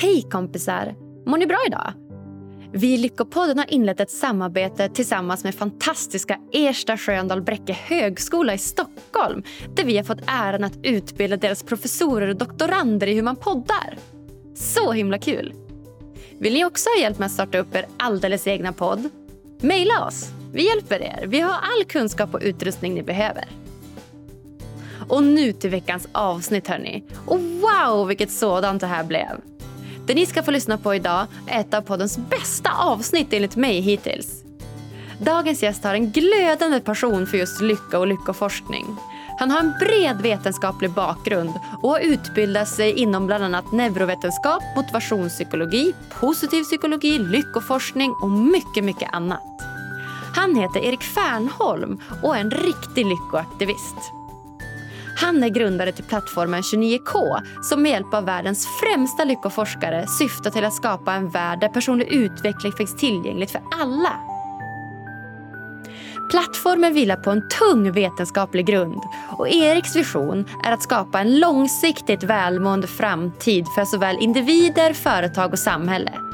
Hej kompisar! Mår ni bra idag? Vi i Lyckopodden har inlett ett samarbete tillsammans med fantastiska Ersta Sköndal Bräcke högskola i Stockholm där vi har fått äran att utbilda deras professorer och doktorander i hur man poddar. Så himla kul! Vill ni också ha hjälp med att starta upp er alldeles egna podd? Maila oss! Vi hjälper er. Vi har all kunskap och utrustning ni behöver. Och nu till veckans avsnitt hörni. Och wow vilket sådant det här blev! Det ni ska få lyssna på idag är ett av poddens bästa avsnitt enligt mig hittills. Dagens gäst har en glödande passion för just lycka och lyckoforskning. Han har en bred vetenskaplig bakgrund och har utbildat sig inom bland annat neurovetenskap, motivationspsykologi, positiv psykologi, lyckoforskning och mycket, mycket annat. Han heter Erik Fernholm och är en riktig lyckoaktivist. Han är grundare till plattformen 29K som med hjälp av världens främsta lyckoforskare syftar till att skapa en värld där personlig utveckling finns tillgängligt för alla. Plattformen vilar på en tung vetenskaplig grund och Eriks vision är att skapa en långsiktigt välmående framtid för såväl individer, företag och samhälle.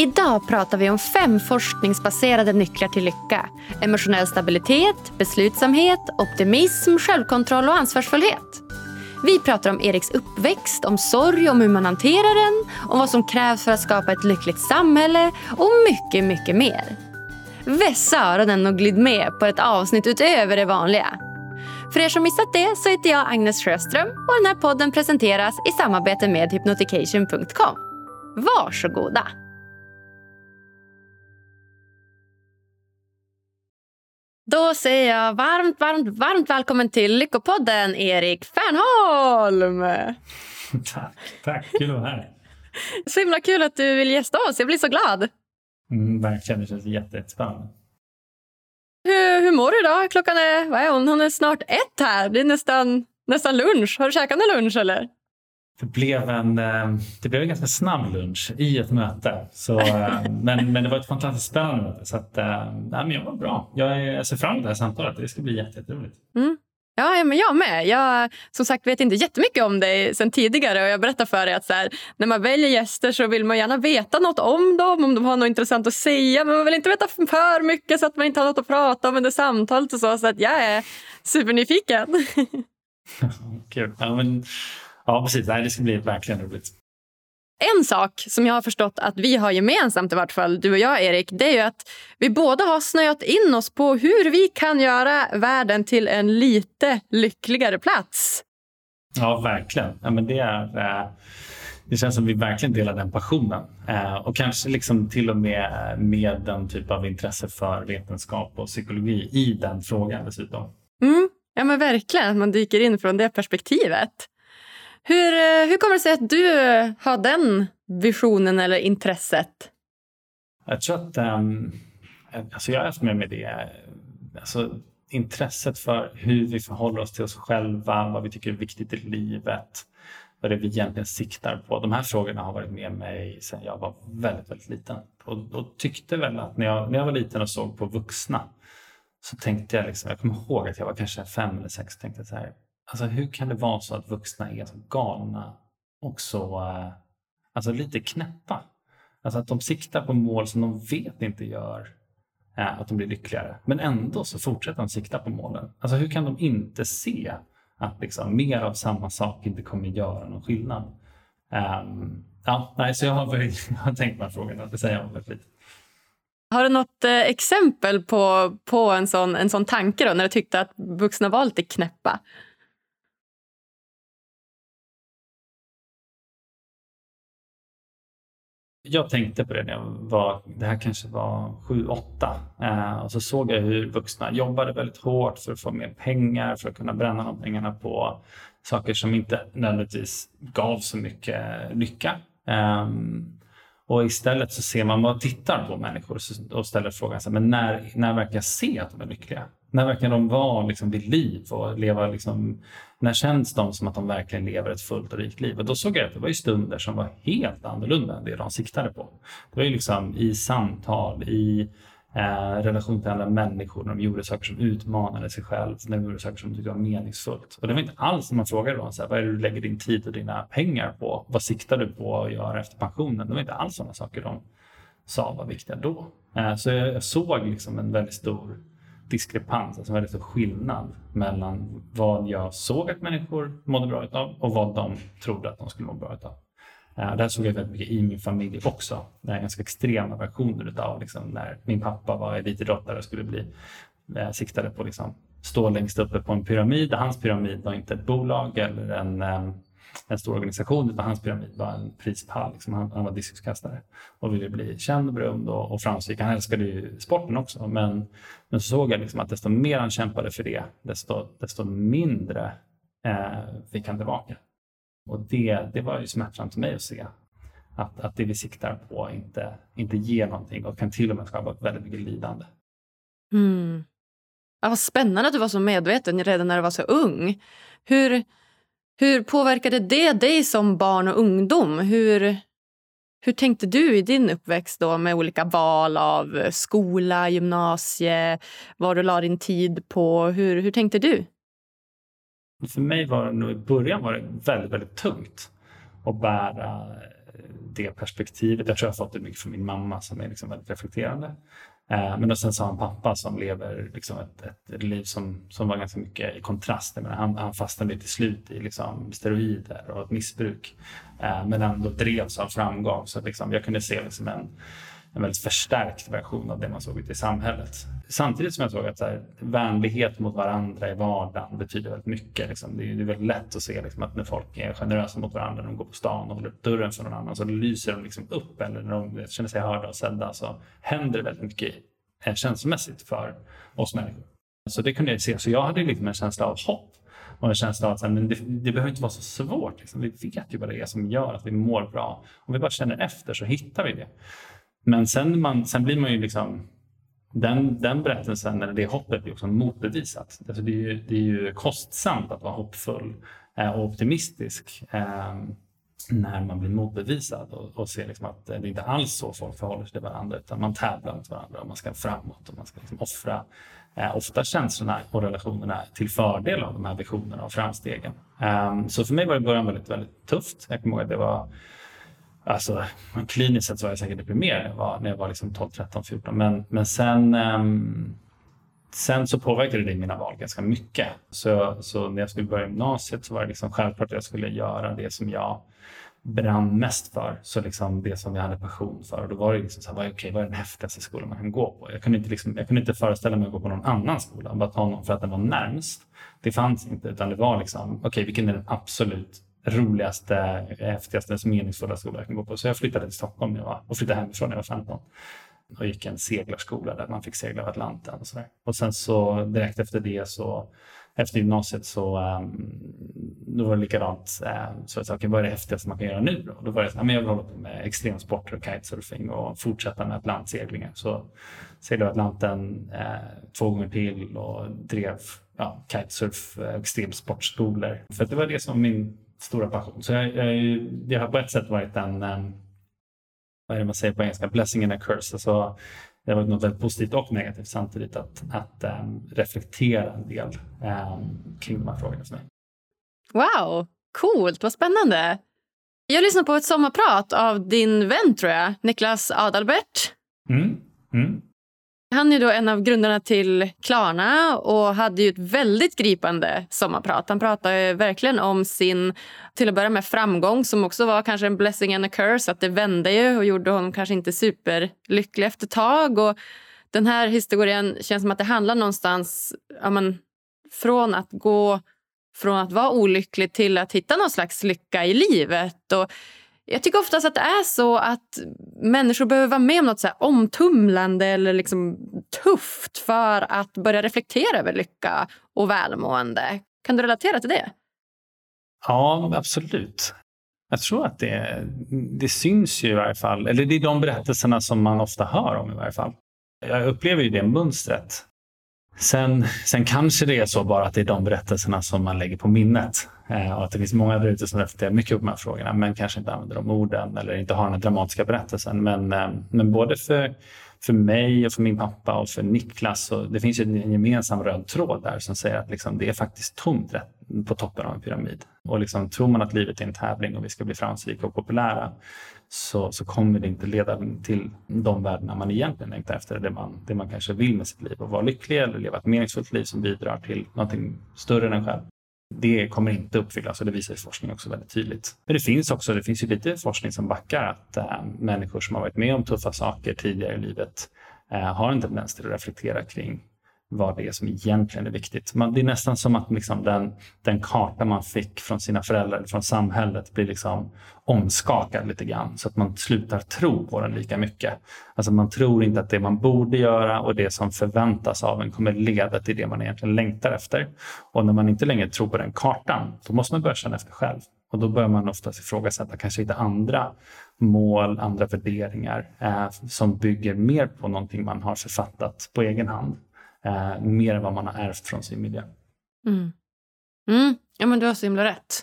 Idag pratar vi om fem forskningsbaserade nycklar till lycka. Emotionell stabilitet, beslutsamhet, optimism, självkontroll och ansvarsfullhet. Vi pratar om Eriks uppväxt, om sorg, om hur man hanterar den, om vad som krävs för att skapa ett lyckligt samhälle och mycket, mycket mer. Vässa öronen och glid med på ett avsnitt utöver det vanliga. För er som missat det så heter jag Agnes Sjöström och den här podden presenteras i samarbete med hypnotication.com. Varsågoda! Då säger jag varmt, varmt, varmt välkommen till Lyckopodden, Erik Fernholm! tack, tack. Kul att vara här. Så himla kul att du vill gästa oss. Jag blir så glad. Mm, verkligen, det känns jättespännande. Hur, hur mår du idag? Klockan är, vad är hon? hon är snart ett här. Det är nästan, nästan lunch. Har du käkat någon lunch eller? Det blev, en, eh, det blev en ganska snabb lunch i ett möte. Så, eh, men, men det var ett fantastiskt spännande möte. Så att, nej, men jag var bra. Jag, jag ser fram emot det här samtalet. Det ska bli jätteroligt. Mm. Ja, men jag med. Jag som sagt vet inte jättemycket om dig sen tidigare. Och jag berättar för dig att så här, när man väljer gäster så vill man gärna veta något om dem, om de har något intressant att säga. Men man vill inte veta för mycket så att man inte har något att prata om under samtalet. Och så, så att jag är supernyfiken. Kul. Ja, men, ja, precis. Det ska bli verkligen roligt. En sak som jag har förstått att vi har gemensamt, i vart fall du och jag Erik, det är ju att vi båda har snöat in oss på hur vi kan göra världen till en lite lyckligare plats. Ja, verkligen. Ja, men det, är, eh, det känns som att vi verkligen delar den passionen. Eh, och kanske liksom till och med med den typ av intresse för vetenskap och psykologi i den frågan dessutom. Mm, ja, men verkligen. Att man dyker in från det perspektivet. Hur, eh, hur kommer det sig att du har den visionen eller intresset? Jag tror att um, alltså jag har haft med mig det. Alltså, intresset för hur vi förhåller oss till oss själva, vad vi tycker är viktigt i livet, vad det är vi egentligen siktar på. De här frågorna har varit med mig sedan jag var väldigt, väldigt liten. Och, och tyckte väl att när jag, när jag var liten och såg på vuxna så tänkte jag, liksom, jag kommer ihåg att jag var kanske fem eller sex, tänkte så här, Alltså hur kan det vara så att vuxna är så galna och så eh, alltså lite knäppa? Alltså att de siktar på mål som de vet inte gör eh, att de blir lyckligare. Men ändå så fortsätter de sikta på målen. Alltså hur kan de inte se att liksom, mer av samma sak inte kommer göra någon skillnad? Um, ja, nej, så jag har, jag har tänkt på den frågan, det säger jag väldigt lite. Har du något eh, exempel på, på en, sån, en sån tanke då, när du tyckte att vuxna var lite knäppa? Jag tänkte på det när jag var, det här kanske var sju, åtta. Eh, och så såg jag hur vuxna jobbade väldigt hårt för att få mer pengar, för att kunna bränna de pengarna på saker som inte nödvändigtvis gav så mycket lycka. Eh, och istället så ser man, man tittar på människor och ställer frågan, så här, men när, när verkar jag se att de är lyckliga? När verkar de vara liksom vid liv och leva liksom, när känns de som att de verkligen lever ett fullt och rikt liv? Och då såg jag att det var ju stunder som var helt annorlunda än det de siktade på. Det var ju liksom i samtal, i eh, relation till andra människor, när de gjorde saker som utmanade sig själv, när de gjorde saker som de tyckte var meningsfullt. Och det var inte alls när man frågade dem, så här, vad är det du lägger din tid och dina pengar på? Vad siktar du på att göra efter pensionen? Det var inte alls sådana saker de sa var viktiga då. Eh, så jag, jag såg liksom en väldigt stor diskrepans, alltså en väldigt stor skillnad mellan vad jag såg att människor mådde bra av och vad de trodde att de skulle må bra av. Uh, eh, det här såg jag väldigt mycket i min familj också. Det är ganska extrema versioner av liksom, när min pappa var elitidrottare och skulle bli eh, siktade på liksom, stå längst uppe på en pyramid. Hans pyramid var inte ett bolag eller en eh, en stor organisation utan hans pyramid var en prispall. Liksom. Han, han var diskuskastare och ville bli känd och berömd och, och framgångsrik. Han älskade ju sporten också men, men så såg jag liksom att desto mer han kämpade för det desto, desto mindre eh, fick han tillbaka. Och det, det var ju smärtsamt för mig att se att, att det vi siktar på inte, inte ger någonting och kan till och med skapa väldigt mycket lidande. Mm. Ja, vad spännande att du var så medveten redan när du var så ung. Hur, hur påverkade det dig som barn och ungdom? Hur, hur tänkte du i din uppväxt då med olika val av skola, gymnasie, vad du la din tid på? Hur, hur tänkte du? För mig var det nog i början var det väldigt, väldigt tungt att bära det perspektivet. Jag tror jag har fått det mycket från min mamma som är liksom väldigt reflekterande. Eh, men sen så har han pappa som lever liksom ett, ett liv som, som var ganska mycket i kontrast. Men han, han fastnade till slut i liksom steroider och ett missbruk. Eh, men ändå drevs av framgång. Så liksom jag kunde se liksom en, en väldigt förstärkt version av det man såg ute i samhället. Samtidigt som jag såg att så här, vänlighet mot varandra i vardagen betyder väldigt mycket. Liksom. Det, är, det är väldigt lätt att se liksom, att när folk är generösa mot varandra, när de går på stan och håller upp dörren för någon annan, så lyser de liksom upp. Eller när de känner sig hörda och sedda så händer det väldigt mycket eh, känslomässigt för oss människor. Så det kunde jag se. Så jag hade liksom en känsla av hopp och en känsla av att men det, det behöver inte vara så svårt. Liksom. Vi vet ju vad det är som gör att vi mår bra. Om vi bara känner efter så hittar vi det. Men sen, man, sen blir man ju liksom den, den berättelsen, eller det hoppet, blir också motbevisat. Alltså det, är ju, det är ju kostsamt att vara hoppfull eh, och optimistisk eh, när man blir motbevisad och, och ser liksom att det inte alls så folk förhåller sig till varandra utan man tävlar mot varandra och man ska framåt och man ska liksom offra eh, ofta känslorna och relationerna till fördel av de här visionerna och framstegen. Um, så för mig var det i början väldigt, väldigt tufft. Jag kommer ihåg att det var Alltså, kliniskt sett så var jag säkert deprimerad när jag var, när jag var liksom 12, 13, 14. Men, men sen, um, sen så påverkade det mina val ganska mycket. Så, så när jag skulle börja gymnasiet så var det liksom självklart att jag skulle göra det som jag brann mest för. Så liksom det som jag hade passion för. Och då var det liksom så här, okej, okay, vad är den häftigaste skolan man kan gå på? Jag kunde inte, liksom, jag kunde inte föreställa mig att gå på någon annan skola. Bara ta någon för att den var närmst. Det fanns inte, utan det var liksom, okej, okay, vilken är den absolut roligaste, häftigaste, mest meningsfulla skola jag kan gå på. Så jag flyttade till Stockholm när jag var, och flyttade hemifrån när jag var 15 och gick en seglarskola där man fick segla över Atlanten. Och, så där. och sen så direkt efter det så efter gymnasiet så um, då var det likadant. Um, så jag sa, okay, vad är det häftigaste man kan göra nu då? Då var det så, jag vill hålla på med extremsporter och kitesurfing och fortsätta med atlantseglingar. Så seglade Atlanten uh, två gånger till och drev ja, kitesurf, eh, uh, extremsportskolor. För det var det som min stora passion. Så jag, jag, det har på ett sätt varit en, um, vad är det man säger på engelska, blessing and a curse. Alltså, det har varit något väldigt positivt och negativt samtidigt att, att um, reflektera en del um, kring de här frågorna för mig. Wow, coolt, vad spännande. Jag lyssnade på ett sommarprat av din vän, tror jag, Niklas Adalbert. Mm. Mm. Han är då en av grundarna till Klarna och hade ju ett väldigt gripande sommarprat. Han pratade verkligen om sin, till att börja med, framgång som också var kanske en blessing and a curse. Att det vände ju och gjorde honom kanske inte superlycklig efter ett tag. Och den här historien känns som att det handlar någonstans ja, men, från att gå från att vara olycklig till att hitta någon slags lycka i livet. Och jag tycker oftast att det är så att människor behöver vara med om något så omtumlande eller liksom tufft för att börja reflektera över lycka och välmående. Kan du relatera till det? Ja, absolut. Jag tror att det, det syns ju i varje fall. Eller det är de berättelserna som man ofta hör om i varje fall. Jag upplever ju det mönstret Sen, sen kanske det är så bara att det är de berättelserna som man lägger på minnet. Eh, och att det finns många där ute som reflekterar mycket på de här frågorna men kanske inte använder de orden eller inte har den dramatiska berättelsen. Men, eh, men både för, för mig och för min pappa och för Niklas, så det finns ju en gemensam röd tråd där som säger att liksom, det är faktiskt tomt rätt på toppen av en pyramid. Och liksom, tror man att livet är en tävling och vi ska bli framgångsrika och populära så, så kommer det inte leda till de värdena man egentligen längtar efter, det man, det man kanske vill med sitt liv. Att vara lycklig eller leva ett meningsfullt liv som bidrar till någonting större än en själv. Det kommer inte uppfyllas och det visar forskning också väldigt tydligt. Men det finns också det finns ju lite forskning som backar att äh, människor som har varit med om tuffa saker tidigare i livet äh, har en tendens till att reflektera kring vad det är som egentligen är viktigt. Man, det är nästan som att liksom den, den karta man fick från sina föräldrar, från samhället, blir liksom omskakad lite grann så att man slutar tro på den lika mycket. Alltså man tror inte att det man borde göra och det som förväntas av en kommer leda till det man egentligen längtar efter. Och när man inte längre tror på den kartan, då måste man börja känna efter själv. Och då börjar man oftast ifrågasätta kanske hitta andra mål, andra värderingar eh, som bygger mer på någonting man har författat på egen hand eh, mer än vad man har ärvt från sin miljö. Mm. Mm. Ja, men du har så himla rätt.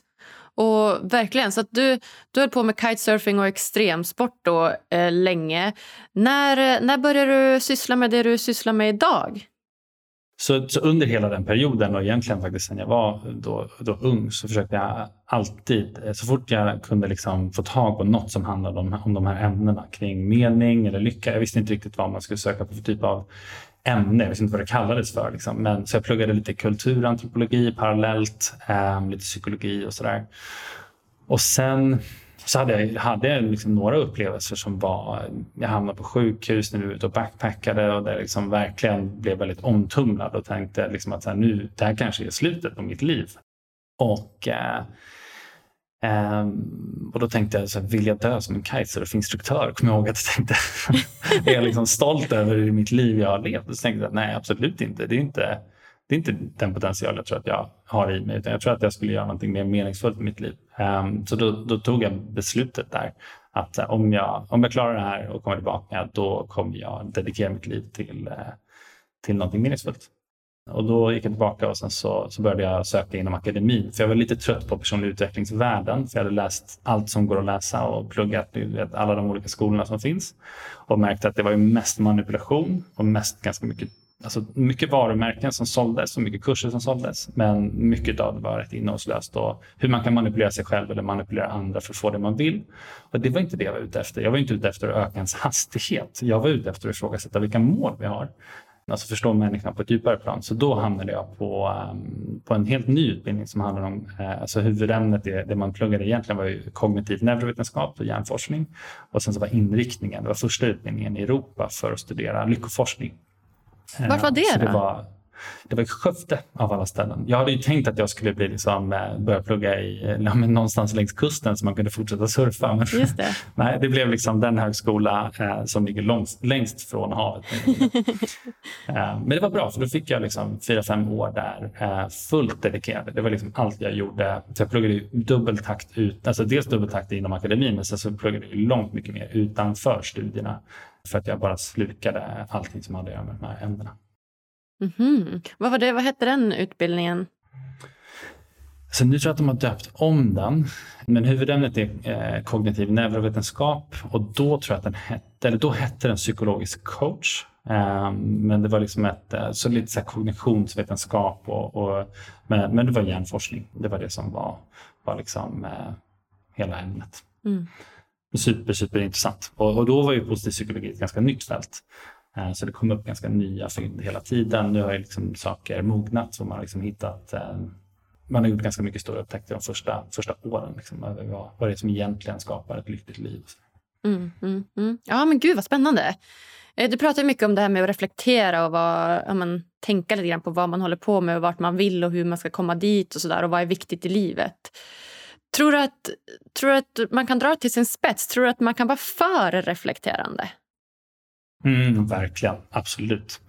Och verkligen, så du, du höll på med kitesurfing och extremsport då, eh, länge. När, när började du syssla med det du sysslar med idag? Så, så, under hela den perioden och egentligen faktiskt sen jag var då, då ung så försökte jag alltid, eh, så fort jag kunde liksom få tag på något som handlade om, om de här ämnena kring mening eller lycka. Jag visste inte riktigt vad man skulle söka på för typ av ämne, jag visste inte vad det kallades för. Liksom. Men, så jag pluggade lite kulturantropologi parallellt, eh, lite psykologi och sådär. Och sen så hade jag hade liksom några upplevelser som var, jag hamnade på sjukhus när vi var ute och backpackade och där liksom verkligen blev väldigt omtumlad och tänkte liksom att så här, nu, det här kanske är slutet på mitt liv. Och eh, Um, och då tänkte jag, så här, vill jag dö som en kitesurfinstruktör? Kommer jag ihåg att jag tänkte. är jag liksom stolt över mitt liv jag har levt? Och så tänkte jag, nej absolut inte. Det är inte, det är inte den potential jag tror att jag har i mig. Utan jag tror att jag skulle göra någonting mer meningsfullt i mitt liv. Um, så då, då, tog jag beslutet där. Att uh, om, jag, om jag klarar det här och kommer tillbaka, då kommer jag dedikera mitt liv till, uh, till någonting meningsfullt. Och då gick jag tillbaka och sen så, så började jag söka inom akademin. För jag var lite trött på personlig utvecklingsvärlden. För jag hade läst allt som går att läsa och pluggat vet, alla de olika skolorna som finns. Och märkte att det var mest manipulation och mest ganska mycket Alltså mycket varumärken som såldes och mycket kurser som såldes. Men mycket av det var rätt innehållslöst. Och hur man kan manipulera sig själv eller manipulera andra för att få det man vill. Och det var inte det jag var ute efter. Jag var inte ute efter att öka ens hastighet. Jag var ute efter att ifrågasätta vilka mål vi har alltså förstå människan på ett djupare plan. Så då hamnade jag på, um, på en helt ny utbildning som handlar om, uh, alltså huvudämnet, det, det man pluggade egentligen var ju kognitiv neurovetenskap och hjärnforskning. Och sen så var inriktningen, det var första utbildningen i Europa för att studera lyckoforskning. Vart var det, uh, då? Det var i Skövde av alla ställen. Jag hade ju tänkt att jag skulle bli liksom, eh, börja plugga i, ja, någonstans längs kusten så man kunde fortsätta surfa. Men Just det. nej, det blev liksom den högskola eh, som ligger långst, längst från havet. eh, men det var bra för då fick jag liksom fyra, fem år där eh, fullt dedikerade. Det var liksom allt jag gjorde. Så jag pluggade dubbeltakt ut, alltså dels dubbeltakt inom akademin men sen så pluggade jag långt mycket mer utanför studierna. För att jag bara slukade allting som hade att göra med de här ämnena. Mm -hmm. Vad, var det, vad hette den utbildningen? Så nu tror jag att de har döpt om den. Men huvudämnet är eh, kognitiv neurovetenskap och då tror jag att den hette, eller då hette den psykologisk coach. Eh, men det var liksom ett, eh, så lite så kognitionsvetenskap och, och men, men, det var hjärnforskning. Det var det som var, var liksom eh, hela ämnet. Mm. Super, super intressant. Och, och då var ju positiv psykologi ett ganska nytt fält. Eh, så det kom upp ganska nya fynd hela tiden. Nu har ju liksom saker mognat och man har liksom hittat eh, man har gjort ganska mycket stora upptäckter de första, första åren. Liksom, vad, vad det är som egentligen skapar ett lyckligt liv. Mm, mm, mm. Ja, men gud vad spännande. Eh, du pratar mycket om det här med att reflektera och vad, ja, men, tänka lite grann på vad man håller på med och vart man vill och hur man ska komma dit och sådär och vad är viktigt i livet. Tror du, att, tror du att man kan dra till sin spets? Tror du att man kan vara för reflekterande? Mm, verkligen, absolut.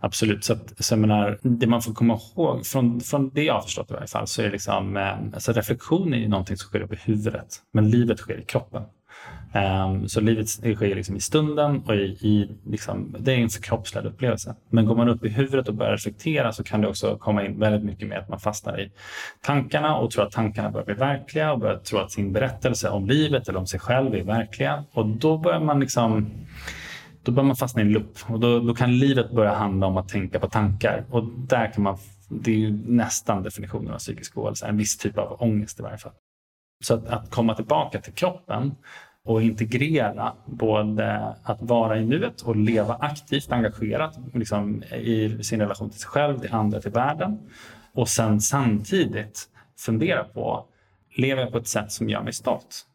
Absolut. Så, att, så menar, det man får komma ihåg, från, från det jag har förstått i varje fall, så är liksom, eh, alltså reflektion är ju någonting som sker upp i huvudet, men livet sker i kroppen. Um, så livet sker liksom i stunden och i, i liksom, det är en förkroppsligad upplevelse. Men går man upp i huvudet och börjar reflektera så kan det också komma in väldigt mycket med att man fastnar i tankarna och tror att tankarna börjar bli verkliga och börjar tro att sin berättelse om livet eller om sig själv är verkliga. Och då börjar man liksom då börjar man fastna i en loop och då, då kan livet börja handla om att tänka på tankar. Och där kan man, det är ju nästan definitionen av psykisk ohälsa, en viss typ av ångest i varje fall. Så att, att komma tillbaka till kroppen och integrera både att vara i nuet och leva aktivt, engagerat liksom, i sin relation till sig själv, till andra, till världen. Och sen samtidigt fundera på, lever jag på ett sätt som gör mig stolt?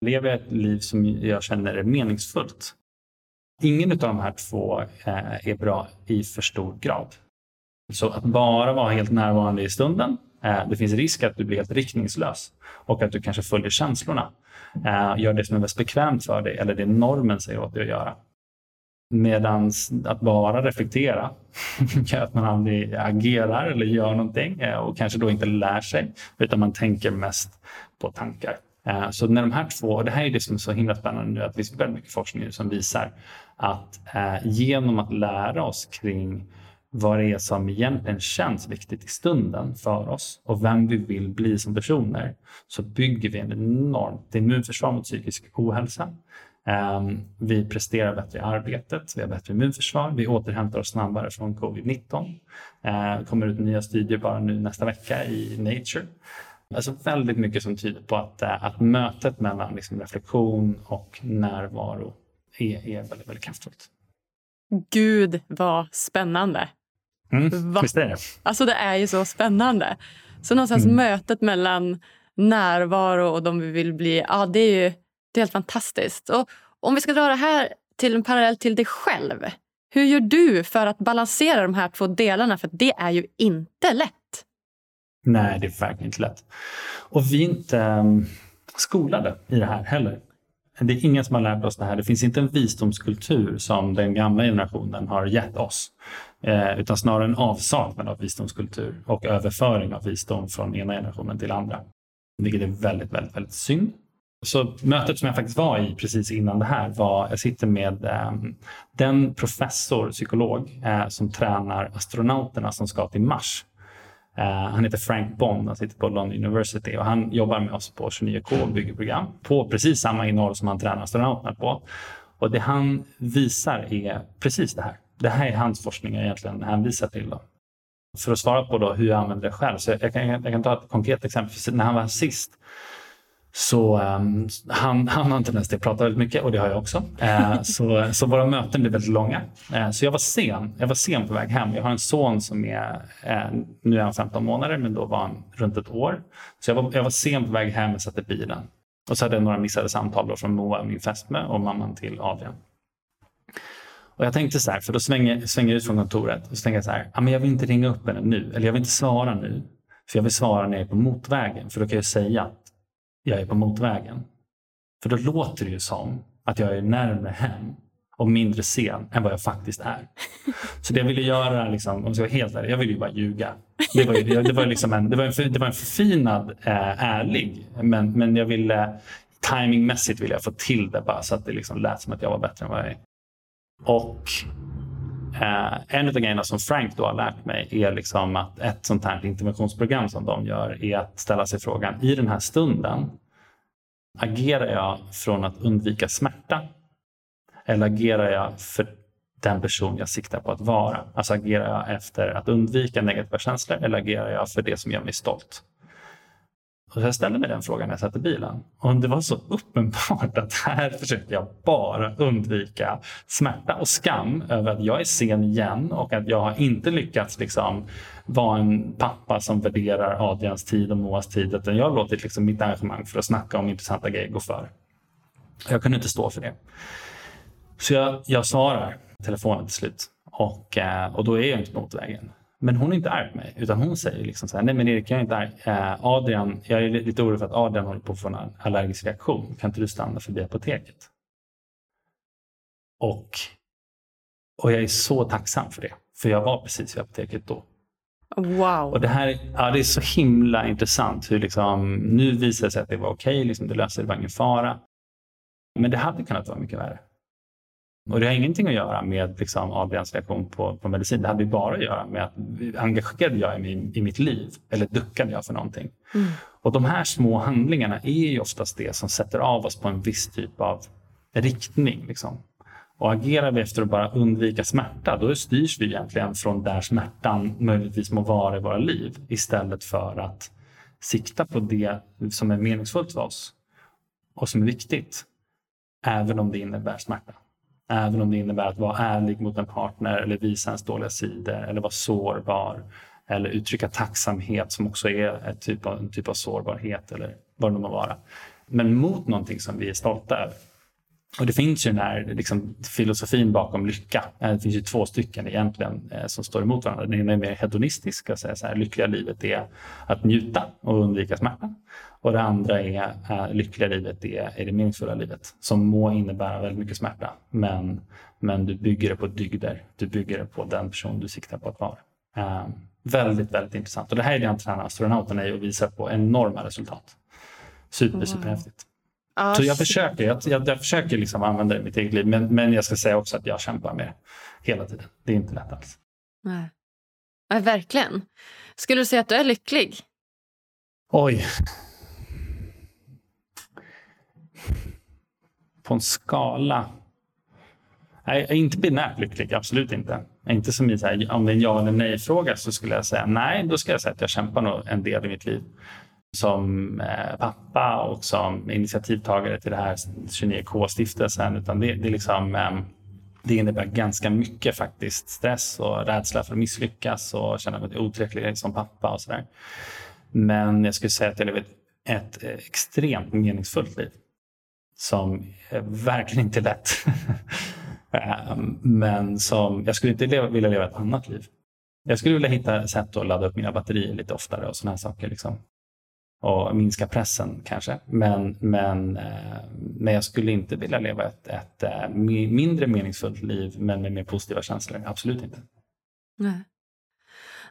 Lever jag ett liv som jag känner är meningsfullt? Ingen av de här två eh, är bra i för stor grad. Så att bara vara helt närvarande i stunden, eh, det finns risk att du blir helt riktningslös och att du kanske följer känslorna. Eh, gör det som är mest bekvämt för dig eller det normen säger åt dig att göra. Medan att bara reflektera gör att man aldrig agerar eller gör någonting och kanske då inte lär sig utan man tänker mest på tankar. Så när de här två, och det här är det som är så himla spännande nu, att det finns väldigt mycket forskning som visar att eh, genom att lära oss kring vad det är som egentligen känns viktigt i stunden för oss och vem vi vill bli som personer så bygger vi en enormt immunförsvar mot psykisk ohälsa. Ehm, vi presterar bättre i arbetet, vi har bättre immunförsvar, vi återhämtar oss snabbare från covid-19. Det ehm, kommer ut nya studier bara nu nästa vecka i Nature. Alltså väldigt mycket som tyder på att, eh, att mötet mellan liksom, reflektion och närvaro är, är väldigt, väldigt kraftfullt. Gud vad spännande! Mm, Va? Visst är det? Alltså det är ju så spännande. Så någonstans mm. mötet mellan närvaro och de vi vill bli, ja det är ju det är helt fantastiskt. Och om vi ska dra det här till en parallell till dig själv. Hur gör du för att balansera de här två delarna? För det är ju inte lätt. Nej, det är verkligen inte lätt. Och vi är inte um, skolade i det här heller det är ingen som har lärt oss det här. Det finns inte en visdomskultur som den gamla generationen har gett oss. Eh, utan snarare en avsaknad av visdomskultur och överföring av visdom från ena generationen till andra. Vilket är väldigt, väldigt, väldigt synd. Så mötet som jag faktiskt var i precis innan det här var, jag sitter med eh, den professor, psykolog, eh, som tränar astronauterna som ska till Mars. Uh, han heter Frank Bond, han sitter på London University och han jobbar med oss på 29K och bygger program på precis samma innehåll som han tränar astronauterna på. Och det han visar är precis det här. Det här är hans forskning egentligen hänvisar till. Då. För att svara på då hur jag använder det själv, så jag kan, jag kan ta ett konkret exempel. När han var sist så um, han, han har en tendens till att prata väldigt mycket och det har jag också. Uh, så, så våra möten blir väldigt långa. Uh, så jag var sen. Jag var sen på väg hem. Jag har en son som är, uh, nu är han 15 månader, men då var han runt ett år. Så jag var, jag var sen på väg hem och satte bilen. Och så hade jag några missade samtal då från Moa, min fästmö, och mamman till Adrian. Och jag tänkte så här, för då svänger, svänger jag ut från kontoret och så tänker jag så här, ah, men jag vill inte ringa upp henne nu, eller jag vill inte svara nu. För jag vill svara när jag är på motvägen, för då kan jag säga jag är på motvägen. För då låter det ju som att jag är närmare hem och mindre sen än vad jag faktiskt är. Så det jag ville göra, liksom, om jag ska vara helt ärlig, jag ville ju bara ljuga. Det var, ju, det var, liksom en, det var, en, det var en förfinad eh, ärlig, men, men jag ville timingmässigt ville jag få till det bara så att det liksom lät som att jag var bättre än vad jag är. Och eh, en av grejerna som Frank då har lärt mig är liksom att ett sånt här interventionsprogram som de gör är att ställa sig frågan i den här stunden agerar jag från att undvika smärta eller agerar jag för den person jag siktar på att vara? Alltså agerar jag efter att undvika negativa känslor eller agerar jag för det som gör mig stolt? Och jag ställde mig den frågan när jag satt i bilen. Och det var så uppenbart att här försökte jag bara undvika smärta och skam över att jag är sen igen och att jag har inte lyckats liksom vara en pappa som värderar Adrians tid och Moas tid. Utan jag har låtit liksom mitt engagemang för att snacka om intressanta grejer gå för. Jag kunde inte stå för det. Så jag, jag svarar telefonen till slut. Och, eh, och då är jag inte på motorvägen. Men hon är inte arg på mig, utan hon säger liksom så här, nej men Erik, jag är inte arg. Eh, Adrian, jag är lite orolig för att Adrian håller på att få en allergisk reaktion. Kan inte du stanna förbi apoteket? Och, och jag är så tacksam för det, för jag var precis vid apoteket då. Wow. Och det här ja, det är så himla intressant hur liksom, nu visar det sig att det var okej, okay, liksom, det löste det, var ingen fara. Men det hade kunnat vara mycket värre. Och det har ingenting att göra med liksom, Adrians reaktion på, på medicin. Det hade bara att göra med att engagerade jag mig i, mitt liv eller duckade jag för någonting? Mm. Och de här små handlingarna är ju oftast det som sätter av oss på en viss typ av riktning. Liksom. Och agerar vi efter att bara undvika smärta, då styrs vi egentligen från där smärtan möjligtvis må vara i våra liv istället för att sikta på det som är meningsfullt för oss och som är viktigt, även om det innebär smärta. Även om det innebär att vara ärlig mot en partner eller visa ens dåliga sidor eller vara sårbar eller uttrycka tacksamhet som också är ett typ av, en typ av sårbarhet eller vad det nu må vara. Men mot någonting som vi är stolta över. Och det finns ju den här liksom, filosofin bakom lycka. Eh, det finns ju två stycken egentligen eh, som står emot varandra. Den ena är mer hedonistisk, och säga så här, lyckliga livet är att njuta och undvika smärta. Och det andra är äh, lyckliga livet är, är det meningsfulla livet som må innebära väldigt mycket smärta. Men, men du bygger det på dygder. Du bygger det på den person du siktar på att vara. Äh, väldigt, väldigt intressant. Och det här är det han tränar astronauterna i och visar på enorma resultat. Super, superhäftigt. Ah, så jag försöker, jag, jag, jag, försöker liksom använda det i mitt eget liv. Men, men jag ska säga också att jag kämpar med det hela tiden. Det är inte lätt alls. Nej. Nej, verkligen. Skulle du säga att du är lycklig? Oj. På en skala. Nej, jag är inte binärt lycklig, absolut inte. Inte som i så här, om det är en ja eller nej-fråga så skulle jag säga nej, då ska jag säga att jag kämpar nog en del i mitt liv som eh, pappa och som initiativtagare till det här 29K-stiftelsen. Utan det, det, liksom, ehm, det innebär ganska mycket faktiskt. Stress och rädsla för att misslyckas och känna mig otillräcklig som pappa och sådär. Men jag skulle säga att jag lever ett, ett extremt meningsfullt liv som verkligen inte är lätt. Ehm, men som jag skulle inte leva, vilja leva ett annat liv. Jag skulle vilja hitta sätt att ladda upp mina batterier lite oftare och sådana här saker. Liksom och minska pressen kanske. Men, men, eh, men jag skulle inte vilja leva ett, ett, eh, mindre meningsfullt liv men med mer positiva känslor. Absolut inte. Nej,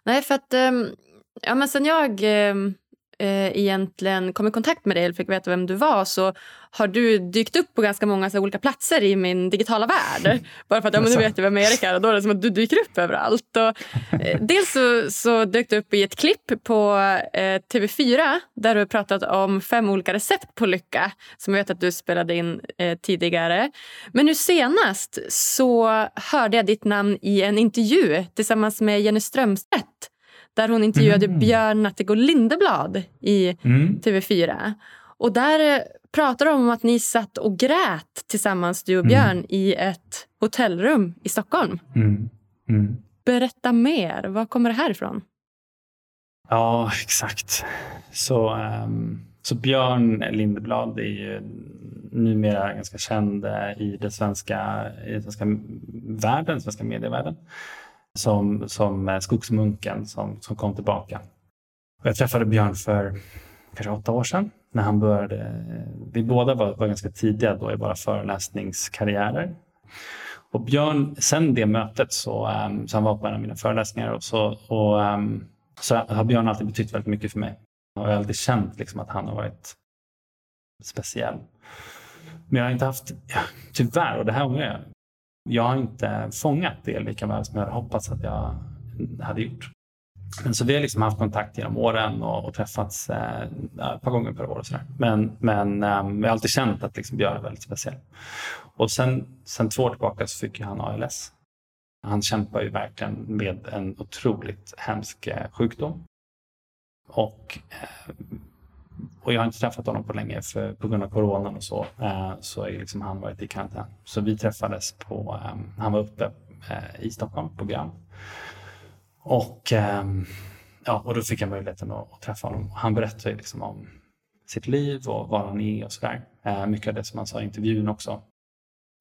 Nej för att ehm, ja, men sen jag ehm, eh, egentligen kom i kontakt med dig eller fick veta vem du var så har du dykt upp på ganska många så olika platser i min digitala värld. Bara för att ja, men nu vet jag vem Erik är och då är det som att du dyker upp överallt. Och, eh, dels så, så dök du upp i ett klipp på eh, TV4 där du pratat om fem olika recept på lycka som jag vet att du spelade in eh, tidigare. Men nu senast så hörde jag ditt namn i en intervju tillsammans med Jenny Strömstedt där hon intervjuade mm. Björn Natthegård Lindeblad i mm. TV4. Och där pratar de om att ni satt och grät tillsammans, du och mm. Björn, mm. i ett hotellrum i Stockholm. Mm. mm. Berätta mer. Var kommer det här ifrån? Ja, exakt. Så, um, så Björn Lindeblad är ju numera ganska känd eh, i den svenska, i den svenska världen, den svenska medievärlden som, som eh, skogsmunken som, som kom tillbaka. Och jag träffade Björn för kanske åtta år sedan när han började. Eh, vi båda var, var ganska tidiga då i våra föreläsningskarriärer. Och Björn, sen det mötet så, um, så han var på en av mina föreläsningar och så, och, um, så har Björn alltid betytt väldigt mycket för mig. Och jag har alltid känt liksom, att han har varit speciell. Men jag har inte haft, ja, tyvärr, och det här ångrar jag, jag har inte fångat det lika väl som jag hade hoppats att jag hade gjort. Men så vi har liksom haft kontakt genom åren och, och träffats eh, ett par gånger per år. Och sådär. Men, men eh, jag har alltid känt att liksom Björn är väldigt speciell. Och sen, sen två år tillbaka så fick han ALS. Han kämpar ju verkligen med en otroligt hemsk eh, sjukdom. Och eh, och jag har inte träffat honom på länge för, på grund av coronan och så. Eh, så har liksom han varit i karantän. Så vi träffades på, eh, han var uppe eh, i Stockholm på Grand. Och, ehm, ja, och då fick jag möjligheten att, att träffa honom. Han berättade liksom om sitt liv och var han är och sådär. Eh, mycket av det som han sa i intervjun också.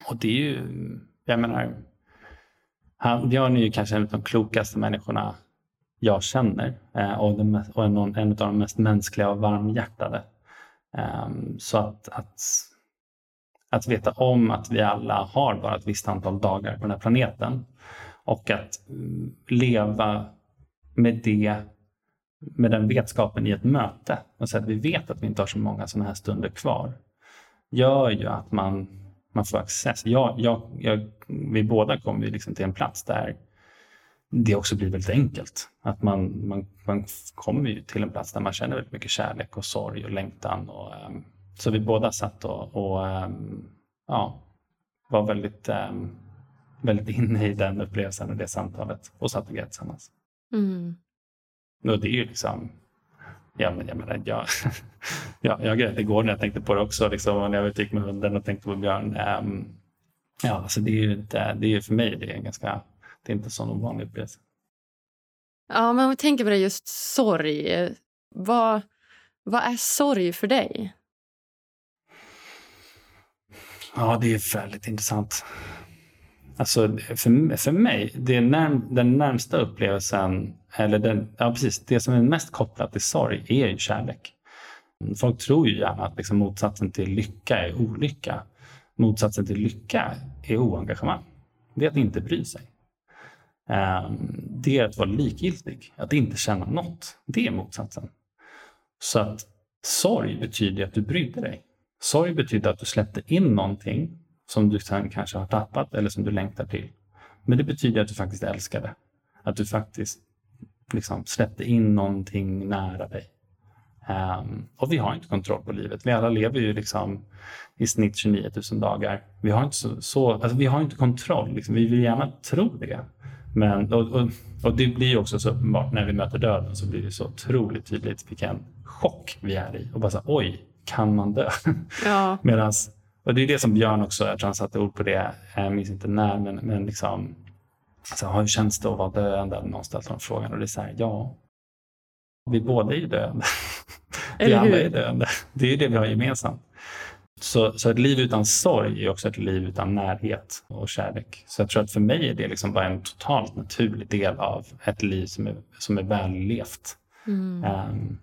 Och det är ju, jag menar, han, Björn är ju kanske en av de klokaste människorna jag känner eh, och, den, och en, en av de mest mänskliga och varmhjärtade. Ehm, så att, att, att veta om att vi alla har bara ett visst antal dagar på den här planeten och att mm, leva med det med den vetskapen i ett möte och säga att vi vet att vi inte har så många sådana här stunder kvar. gör ju att man, man får access. Jag, jag, jag, vi båda kommer liksom till en plats där det också blir väldigt enkelt. Att man, man, man kommer ju till en plats där man känner väldigt mycket kärlek och sorg och längtan. Och, um, så vi båda satt och, och um, ja, var väldigt, um, väldigt inne i den upplevelsen och det samtalet och satt och grät tillsammans. Mm. Och det är ju liksom, ja men jag menar, jag, ja, jag grät igår när jag tänkte på det också, liksom, när jag gick med hunden och tänkte på Björn. ja, alltså det är ju inte, det är för mig det är ganska det är inte en sån ovanlig upplevelse. Ja, men om vi tänker på det just sorg. Vad, vad är sorg för dig? Ja, det är väldigt intressant. Alltså, för, för mig, det när, den närmsta upplevelsen, eller den, ja, precis, det som är mest kopplat till sorg, är ju kärlek. Folk tror ju gärna att liksom motsatsen till lycka är olycka. Motsatsen till lycka är oengagemang. Det är att inte bry sig. Ehm, det är att vara likgiltig, att inte känna något. Det är motsatsen. Så att sorg betyder att du brydde dig. Sorg betyder att du släppte in någonting som du sen kanske har tappat eller som du längtar till. Men det betyder att du faktiskt älskade. Att du faktiskt liksom släppte in någonting nära dig. Um, och vi har inte kontroll på livet. Vi alla lever ju liksom i snitt 29 000 dagar. Vi har inte, så, så alltså vi har inte kontroll. Liksom. Vi vill gärna tro det. Men, och, och, och, det blir också så uppenbart när vi möter döden så blir det så otroligt tydligt vilken chock vi är i. Och bara så oj, kan man dö? Ja. Medans, och det är det som Björn också, jag tror han satte ord på det, jag minns inte när, men, men liksom, alltså, hur känns det att vara döende? Någon ställde den frågan och det är så här, ja, vi båda är ju döende. vi alla är döende. Det är ju det vi har gemensamt. Så, så ett liv utan sorg är också ett liv utan närhet och kärlek. Så jag tror att för mig är det liksom bara en totalt naturlig del av ett liv som är, som är vällevt. Mm. Um,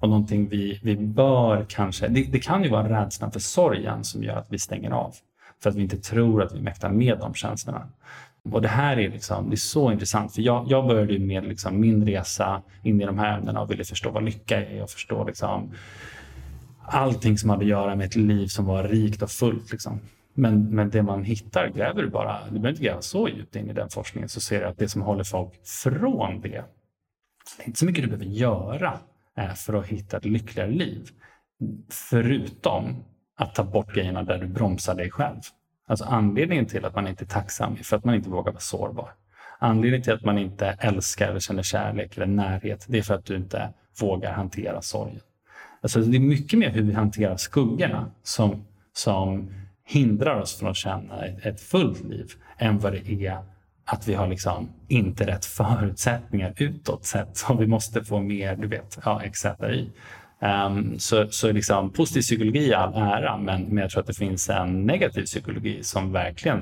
och någonting vi, vi bör kanske... Det, det, kan ju vara rädslan för sorgen som gör att vi stänger av. För att vi inte tror att vi mäktar med de känslorna. Och det här är, liksom, det är så intressant, för jag, jag började med liksom min resa in i de här ämnena och ville förstå vad lycka är och förstå liksom, allting som hade att göra med ett liv som var rikt och fullt. Liksom. Men, men det man hittar, gräver du bara, du behöver inte gräva så djupt in i den forskningen, så ser du att det som håller folk från det, det är inte så mycket du behöver göra eh, för att hitta ett lyckligare liv. Förutom att ta bort grejerna där du bromsar dig själv. Alltså anledningen till att man inte är tacksam är för att man inte vågar vara sårbar. Anledningen till att man inte älskar eller känner kärlek eller närhet, det är för att du inte vågar hantera sorgen. Alltså det är mycket mer hur vi hanterar skuggorna som, som hindrar oss från att känna ett, ett fullt liv än vad det är att vi har liksom inte rätt förutsättningar utåt sett. som vi måste få mer, du vet, ja, etc. i. Um, så så liksom, positiv psykologi i all ära, men, men jag tror att det finns en negativ psykologi som verkligen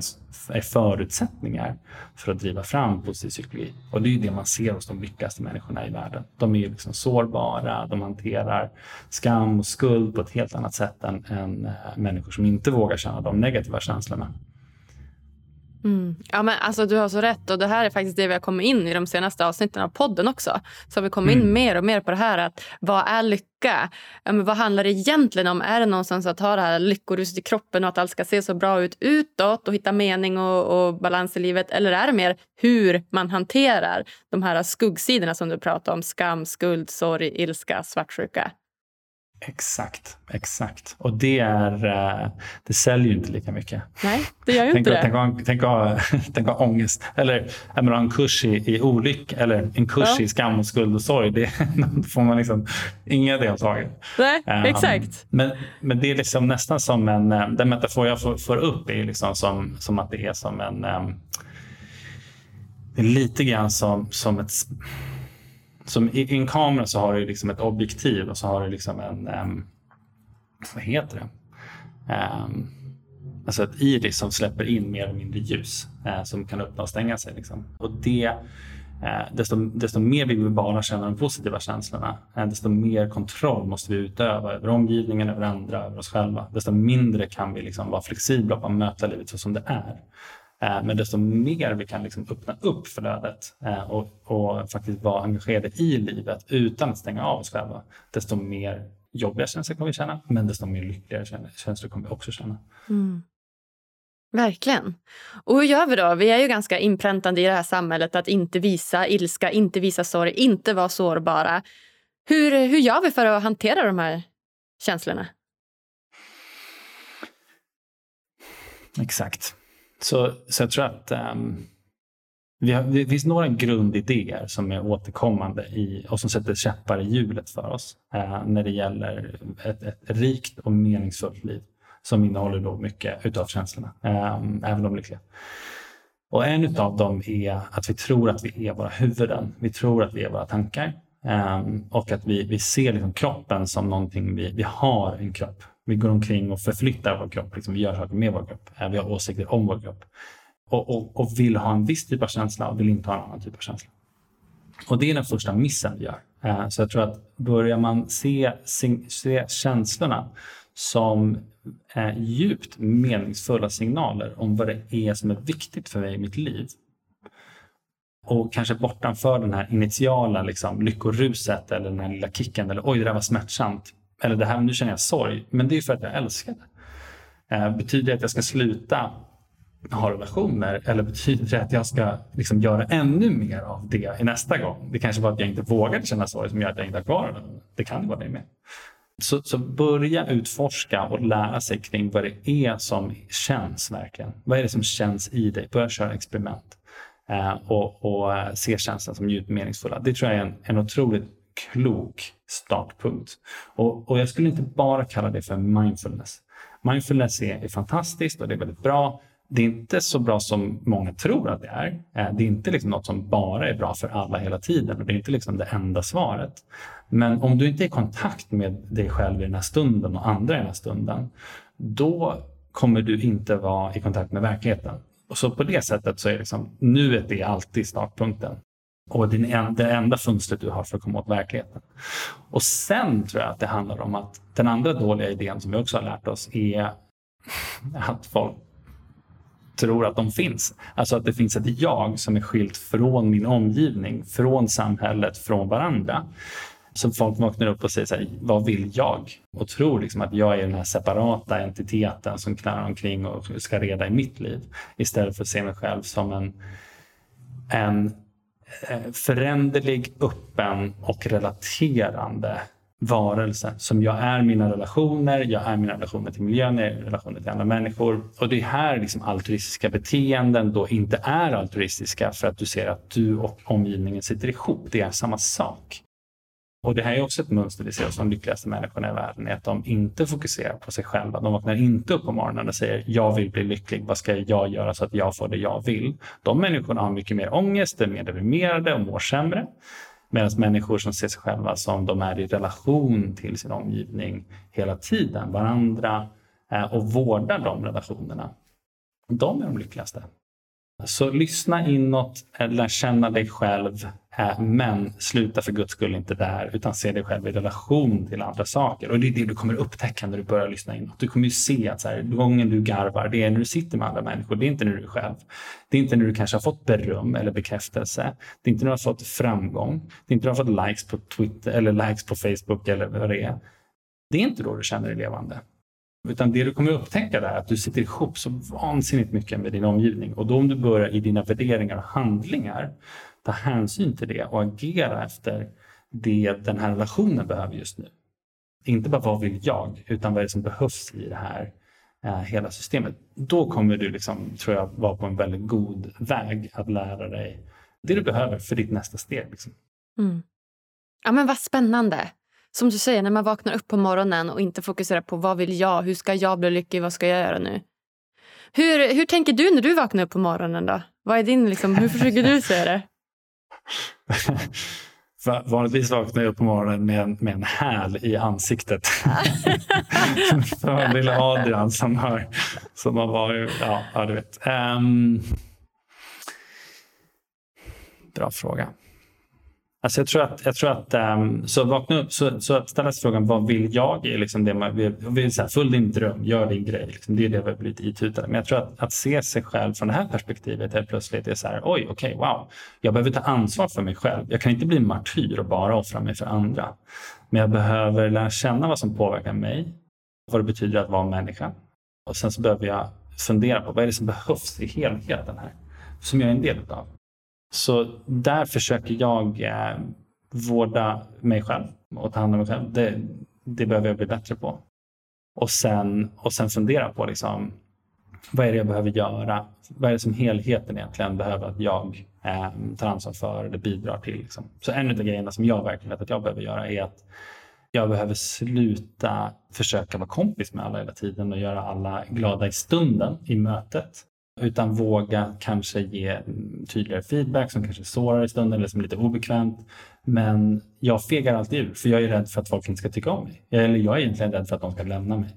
är förutsättningar för att driva fram positiv psykologi. Och det är det man ser hos de lyckaste människorna i världen. De är liksom sårbara, de hanterar skam och skuld på ett helt annat sätt än, än eh, människor som inte vågar känna de negativa känslorna. Mm. Ja, men alltså, du har så rätt. Och Det här är faktiskt det vi har kommit in i de senaste avsnitten av podden också. Så vi kommit mm. in mer och mer på det här. att Vad är lycka? Ja, men vad handlar det egentligen om? Är det någonstans att ha det här lyckoruset i kroppen och att allt ska se så bra ut utåt och hitta mening och, och balans i livet? Eller är det mer hur man hanterar de här skuggsidorna som du pratar om? Skam, skuld, sorg, ilska, svartsjuka. Exakt, exakt. Och det, är, eh, det säljer ju inte lika mycket. Nej, det gör ju tänk, inte det. Tänk, tänk ha ångest. Eller menar, en kurs i, i olycka eller en kurs ja. i skam och skuld och sorg. Det får man liksom inga deltagare. Nej, um, exakt. Men, men det är liksom nästan som en... Eh, den metafor jag får, får upp är liksom som, som att det är som en... Um, det är lite grann som, som ett som i, i, en kamera så har du liksom ett objektiv och så har du liksom en, um, vad heter det? Um, alltså ett iris som släpper in mer eller mindre ljus uh, som kan öppna och stänga sig. Liksom. Och det, uh, desto, desto mer vi vill bara känna de positiva känslorna, uh, desto mer kontroll måste vi utöva över omgivningen, över andra, över oss själva. Desto mindre kan vi liksom vara flexibla och möta livet så som det är. Eh, men desto mer vi kan liksom öppna upp flödet eh, och, och faktiskt vara engagerade i livet utan att stänga av oss själva, desto mer jobbiga känslor kommer vi känna, men desto mer lyckligare känslor kommer vi också känna. Mm. Verkligen. Och hur gör vi då? Vi är ju ganska inpräntande i det här samhället att inte visa ilska, inte visa sorg, inte vara sårbara. Hur, hur gör vi för att hantera de här känslorna? Exakt. Så, så jag tror att um, vi har, det finns några grundidéer som är återkommande i, och som sätter käppar i hjulet för oss uh, när det gäller ett, ett rikt och meningsfullt liv som innehåller då mycket utav känslorna, um, även de lyckliga. Och en av dem är att vi tror att vi är våra huvuden. Vi tror att vi är våra tankar. Um, och att vi, vi ser liksom kroppen som någonting, vi, vi har en kropp. Vi går omkring och förflyttar vår kropp, liksom vi gör saker med vår kropp. Eh, vi har åsikter om vår kropp. Och, och, och, vill ha en viss typ av känsla och vill inte ha en annan typ av känsla. Och det är den första missen vi gör. Eh, så jag tror att börjar man se, se känslorna som eh, djupt meningsfulla signaler om vad det är som är viktigt för mig i mitt liv. Och kanske bortanför den här initiala liksom, lyckoruset eller den här lilla kicken eller oj, det där var smärtsamt. Eller det här, nu känner jag sorg. Men det är för att jag älskar det. Eh, betyder det att jag ska sluta ha relationer eller betyder det att jag ska liksom göra ännu mer av det i nästa gång? Det kanske var att jag inte vågade känna sorg som gör att jag inte har kvar det. Det kan vara det med. Så, så, börja utforska och lära sig kring vad det är som känns verkligen. Vad är det som känns i dig? Börja köra experiment eh, och, och eh, se känslan som djupt meningsfulla. Det tror jag är en, en otroligt klok startpunkt. Och, och jag skulle inte bara kalla det för mindfulness. Mindfulness är, är fantastiskt och det är väldigt bra. Det är inte så bra som många tror att det är. Eh, det är inte liksom något som bara är bra för alla hela tiden och det är inte liksom det enda svaret. Men om du inte är i kontakt med dig själv i den här stunden och andra i den här stunden, då kommer du inte vara i kontakt med verkligheten. Och så på det sättet så är liksom, nuet är alltid startpunkten. Och det en, det enda fönstret du har för att komma åt verkligheten. Och sen tror jag att det handlar om att den andra dåliga idén som vi också har lärt oss är att folk tror att de finns. Alltså att det finns ett jag som är skilt från min omgivning, från samhället, från varandra. Så folk vaknar upp och säger så här, vad vill jag? Och tror liksom att jag är den här separata entiteten som knarrar omkring och ska reda i mitt liv. Istället för att se mig själv som en, en Eh, föränderlig, öppen och relaterande varelse som jag är mina relationer, jag är mina relationer till miljön, jag är relationer till andra människor. Och det är här liksom altruistiska beteenden då inte är altruistiska för att du ser att du och omgivningen sitter ihop. Det är samma sak. Och det här är också ett mönster vi ser hos de lyckligaste människorna i världen, är att de inte fokuserar på sig själva. De vaknar inte upp på morgonen och säger jag vill bli lycklig, vad ska jag göra så att jag får det jag vill? De människorna har mycket mer ångest, är mer deprimerade och mår sämre. Medan människor som ser sig själva som de är i relation till sin omgivning hela tiden, varandra eh, och vårdar de relationerna, de är de lyckligaste. Så lyssna inåt, lär känna dig själv, eh, men sluta för guds skull inte där, utan se dig själv i relation till andra saker. Och det är det du kommer upptäcka när du börjar lyssna inåt. Du kommer ju se att så här, gången du garvar, det är när du sitter med andra människor, det är inte när du är själv. Det är inte när du kanske har fått beröm eller bekräftelse. Det är inte när du har fått framgång. Det är inte när du har fått likes på Twitter eller likes på Facebook eller vad det är. Det är inte då du känner dig levande. Utan det du kommer upptäcka är att du sitter ihop så vansinnigt mycket med din omgivning. Och då om du börjar i dina värderingar och handlingar ta hänsyn till det och agera efter det den här relationen behöver just nu. Inte bara vad vill jag, utan vad är det som behövs i det här eh, hela systemet. Då kommer du, liksom, tror jag, vara på en väldigt god väg att lära dig det du behöver för ditt nästa steg. Liksom. Mm. Ja, men vad spännande som du säger, när man vaknar upp på morgonen och inte fokuserar på vad vill jag, hur ska jag bli lycklig, vad ska jag göra nu? Hur, hur tänker du när du vaknar upp på morgonen då? Vad är din, liksom, hur försöker du se det? Vanligtvis vaknar jag upp på morgonen med en, med en häl i ansiktet. För lilla Adrian som har, som har varit... Ja, ja du vet. Um, bra fråga. Alltså jag tror att, jag tror att um, så vakna upp, så, så att ställa sig frågan vad vill jag? Är liksom det man, vill, vill så här, Följ din dröm, gör din grej. Liksom, det är det vi har blivit itutade. Men jag tror att, att se sig själv från det här perspektivet helt plötsligt är så här, oj, okej, okay, wow. Jag behöver ta ansvar för mig själv. Jag kan inte bli martyr och bara offra mig för andra. Men jag behöver lära känna vad som påverkar mig, vad det betyder att vara människa. Och sen så behöver jag fundera på vad är det som behövs i helheten här, som jag är en del av. Så där försöker jag eh, vårda mig själv och ta hand om mig själv. Det, det behöver jag bli bättre på. Och sen, och sen fundera på liksom, vad är det jag behöver göra? Vad är det som helheten egentligen behöver att jag eh, tar ansvar för eller bidrar till? Liksom. Så en av grejerna som jag verkligen vet att jag behöver göra är att jag behöver sluta försöka vara kompis med alla hela tiden och göra alla glada i stunden i mötet utan våga kanske ge tydligare feedback som kanske sårar i stunden eller som är lite obekvämt. Men jag fegar alltid ur för jag är rädd för att folk inte ska tycka om mig. Eller jag är egentligen rädd för att de ska lämna mig.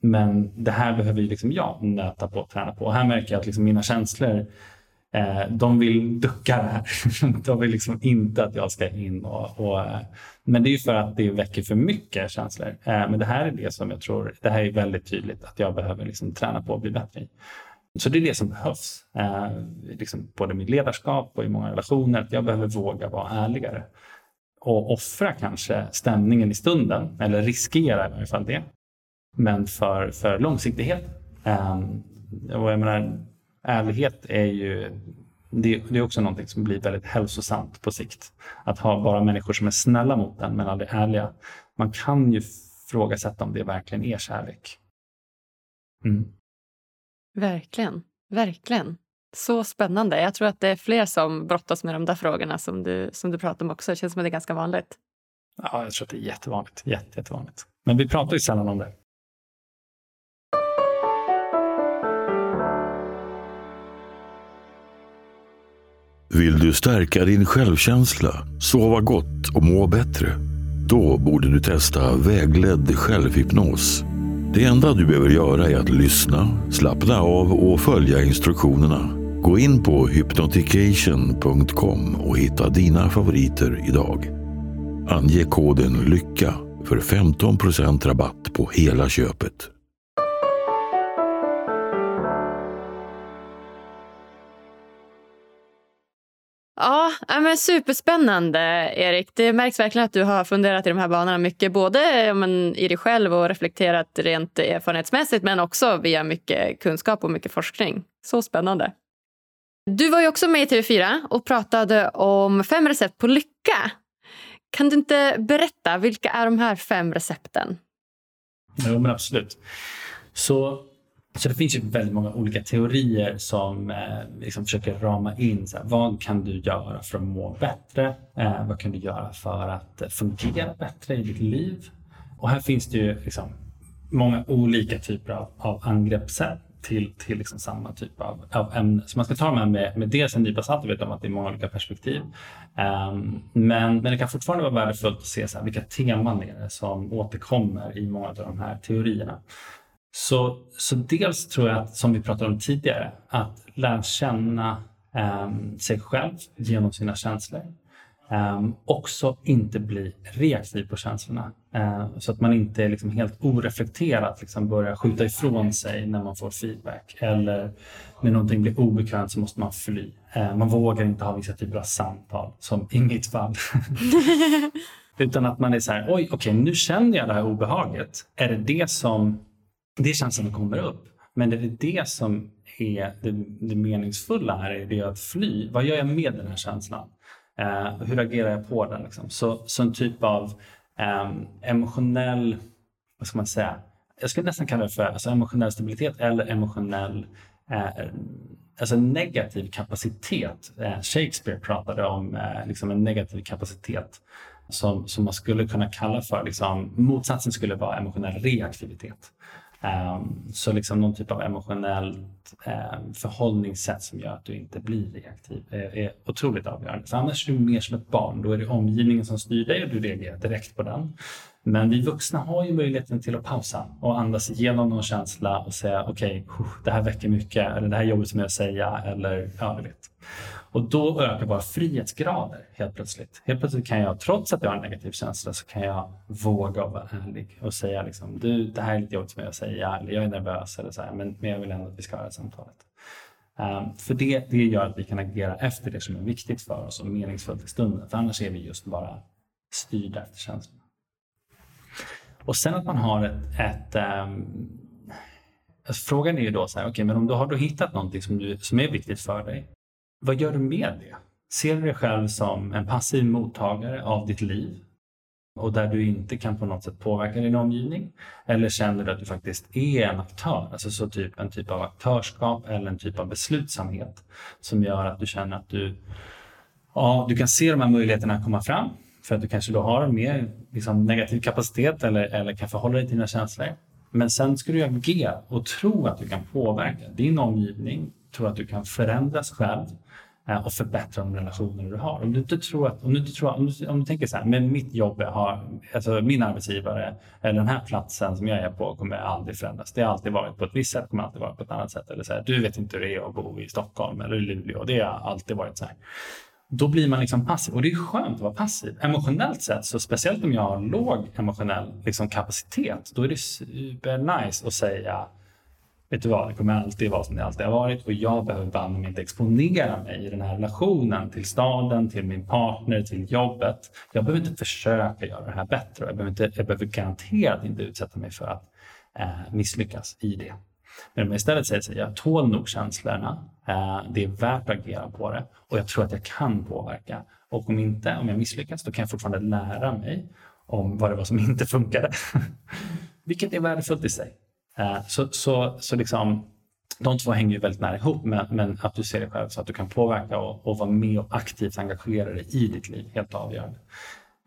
Men det här behöver ju liksom jag nöta på och träna på. Och här märker jag att liksom mina känslor eh, de vill ducka det här. de vill liksom inte att jag ska in. Och, och, eh, men det är ju för att det väcker för mycket känslor. Eh, men det här är det som jag tror, det här är väldigt tydligt att jag behöver liksom träna på och bli bättre i. Så det är det som behövs, eh, liksom både i mitt ledarskap och i många relationer, att jag behöver våga vara ärligare. Och offra kanske stämningen i stunden, eller riskera i varje fall det. Men för, för långsiktighet. Eh, och jag menar, ärlighet är ju det, det, är också någonting som blir väldigt hälsosamt på sikt. Att ha bara människor som är snälla mot en men aldrig ärliga. Man kan ju frågasätta om det verkligen är kärlek. Mm. Verkligen, verkligen. Så spännande. Jag tror att det är fler som brottas med de där frågorna som du, som du pratar om också. Det känns som att det är ganska vanligt. Ja, jag tror att det är jättevanligt. Jätte, jättevanligt. Men vi pratar ju sällan om det. Vill du stärka din självkänsla, sova gott och må bättre? Då borde du testa vägledd självhypnos det enda du behöver göra är att lyssna, slappna av och följa instruktionerna. Gå in på hypnotication.com och hitta dina favoriter idag. Ange koden LYCKA för 15% rabatt på hela köpet. Ja, men superspännande Erik. Det märks verkligen att du har funderat i de här banorna mycket. Både men, i dig själv och reflekterat rent erfarenhetsmässigt men också via mycket kunskap och mycket forskning. Så spännande. Du var ju också med i TV4 och pratade om fem recept på lycka. Kan du inte berätta, vilka är de här fem recepten? Jo, men absolut. Så så det finns ju väldigt många olika teorier som eh, liksom försöker rama in så här, vad kan du göra för att må bättre? Eh, vad kan du göra för att fungera bättre i ditt liv? Och här finns det ju liksom många olika typer av, av angreppssätt till, till liksom samma typ av, av ämne. Så man ska ta de här med, med dels en nypa salt och veta om att det är många olika perspektiv. Um, men, men det kan fortfarande vara värdefullt att se så här, vilka teman är det som återkommer i många av de här teorierna. Så, så dels tror jag, att, som vi pratade om tidigare, att lära känna um, sig själv genom sina känslor. Um, också inte bli reaktiv på känslorna. Uh, så att man inte liksom helt oreflekterat liksom börjar skjuta ifrån sig när man får feedback. Eller när någonting blir obekvämt så måste man fly. Uh, man vågar inte ha vissa typer av samtal, som i mitt fall. Utan att man är så här, oj, okej, okay, nu känner jag det här obehaget. Är det det som det är känslan som kommer upp. Men det är det som är det, det meningsfulla här? Är det att fly? Vad gör jag med den här känslan? Eh, hur agerar jag på den? Liksom? Så, så en typ av eh, emotionell, vad ska man säga? Jag skulle nästan kalla det för alltså emotionell stabilitet eller emotionell eh, alltså negativ kapacitet. Eh, Shakespeare pratade om eh, liksom en negativ kapacitet som, som man skulle kunna kalla för, liksom, motsatsen skulle vara emotionell reaktivitet. Ehm, så liksom någon typ av emotionellt ehm, förhållningssätt som gör att du inte blir reaktiv är, är otroligt avgörande. För annars är du mer som ett barn. Då är det omgivningen som styr dig och du reagerar direkt på den. Men vi vuxna har ju möjligheten till att pausa och andas igenom någon känsla och säga okej, okay, det här väcker mycket eller det här är jobbigt som jag säga eller ja, du vet. Och då ökar våra frihetsgrader helt plötsligt. Helt plötsligt kan jag, trots att jag har en negativ känsla, så kan jag våga vara ärlig och säga liksom, du, det här är lite jobbigt för mig att säga eller jag är nervös eller så här, men, men jag vill ändå att vi ska ha det här samtalet. Um, för det, det gör att vi kan agera efter det som är viktigt för oss och meningsfullt i stunden. För annars är vi just bara styrda efter känslorna. Och sen att man har ett... ett um, alltså frågan är ju då så här, okay, men om du har då hittat någonting som, du, som är viktigt för dig, vad gör du med det? Ser du dig själv som en passiv mottagare av ditt liv och där du inte kan på något sätt påverka din omgivning? Eller känner du att du faktiskt är en aktör, alltså så typ en typ av aktörskap eller en typ av beslutsamhet som gör att du känner att du, ja, du kan se de här möjligheterna komma fram för att du kanske då har mer liksom, negativ kapacitet eller, eller kan förhålla dig till dina känslor. Men sen ska du agera och tro att du kan påverka din omgivning, tror att du kan förändras själv eh, och förbättra de relationer du har. Om du inte tror att, om du, inte tror, om du, om du tänker så här, men mitt jobb har, alltså min arbetsgivare eller den här platsen som jag är på kommer aldrig förändras. Det har alltid varit på ett visst sätt, kommer alltid vara på ett annat sätt. Eller så här, du vet inte hur det är att bo i Stockholm eller i Luleå. Det har alltid varit så här då blir man liksom passiv. Och det är skönt att vara passiv. Emotionellt sett, så speciellt om jag har låg emotionell liksom, kapacitet, då är det supernice att säga Vet du vad, det kommer alltid vara som det alltid har varit och jag behöver banne mig inte exponera mig i den här relationen till staden, till min partner, till jobbet. Jag behöver inte försöka göra det här bättre. Jag behöver, inte, jag behöver garanterat inte utsätta mig för att eh, misslyckas i det. Men om jag istället säger att jag tål nog känslorna, eh, det är värt att agera på det och jag tror att jag kan påverka. Och om inte, om jag misslyckas, då kan jag fortfarande lära mig om vad det var som inte funkade. Vilket är värdefullt i sig. Eh, så, så, så liksom, de två hänger ju väldigt nära ihop, men, men, att du ser dig själv så att du kan påverka och, och vara med och aktivt engagera dig i ditt liv, helt avgörande.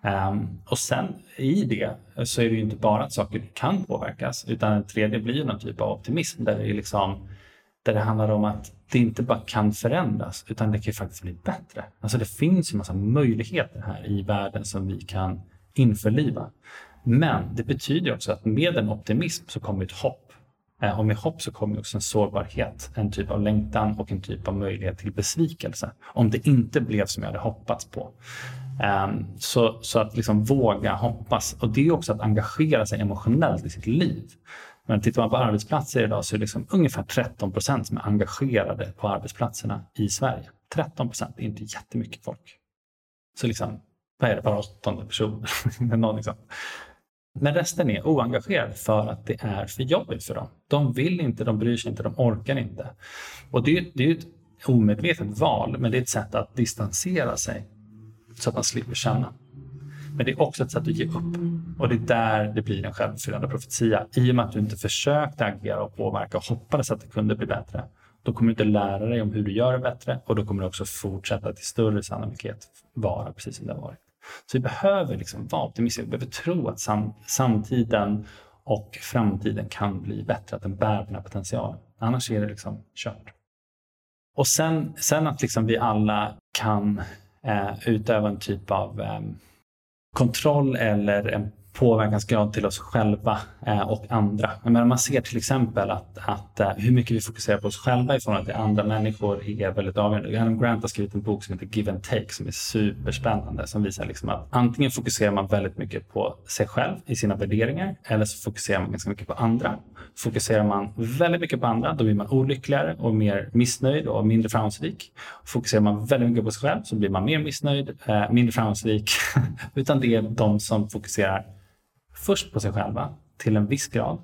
Um, och sen i det så är det ju inte bara att saker kan påverkas utan en tredje blir ju någon typ av optimism där det, är liksom, där det handlar om att det inte bara kan förändras utan det kan ju faktiskt bli bättre. Alltså det finns ju massa möjligheter här i världen som vi kan införliva. Men det betyder också att med en optimism så kommer ett hopp. Eh, och med hopp så kommer också en sårbarhet, en typ av längtan och en typ av möjlighet till besvikelse. Om det inte blev som jag hade hoppats på. Ehm, så, så att liksom våga hoppas. Och det är också att engagera sig emotionellt i sitt liv. Men tittar man på arbetsplatser idag så är det liksom ungefär 13 procent som är engagerade på arbetsplatserna i Sverige. 13 procent är inte jättemycket folk. Så liksom, vad är det, bara åttonde person? Men resten är oengagerade för att det är för jobbigt för dem. De vill inte, de bryr sig inte, de orkar inte. Och det, det är ett omedvetet val, men det är ett sätt att distansera sig så att man slipper känna. Men det är också ett sätt att ge upp. Och det är där det blir en självuppfyllande profetia. I och med att du inte försökte agera och påverka och hoppades att det kunde bli bättre, då kommer du inte lära dig om hur du gör det bättre och då kommer du också fortsätta till större sannolikhet vara precis som det har varit. Så vi behöver liksom vara optimistiska, vi behöver tro att sam samtiden och framtiden kan bli bättre, att den bär på den här potentialen. Annars är det liksom kört. Och sen, sen att liksom vi alla kan eh, utöva en typ av eh, kontroll eller en påverkansgrad till oss själva eh, och andra. Men man ser till exempel att, att eh, hur mycket vi fokuserar på oss själva i förhållande till andra människor är väldigt avgörande. Adam Grant har skrivit en bok som heter Give and Take som är superspännande som visar liksom att antingen fokuserar man väldigt mycket på sig själv i sina värderingar eller så fokuserar man ganska mycket på andra. Fokuserar man väldigt mycket på andra då blir man olyckligare och mer missnöjd och mindre framgångsrik. Fokuserar man väldigt mycket på sig själv så blir man mer missnöjd, eh, mindre framgångsrik. Utan det är de som fokuserar först på sig själva till en viss grad,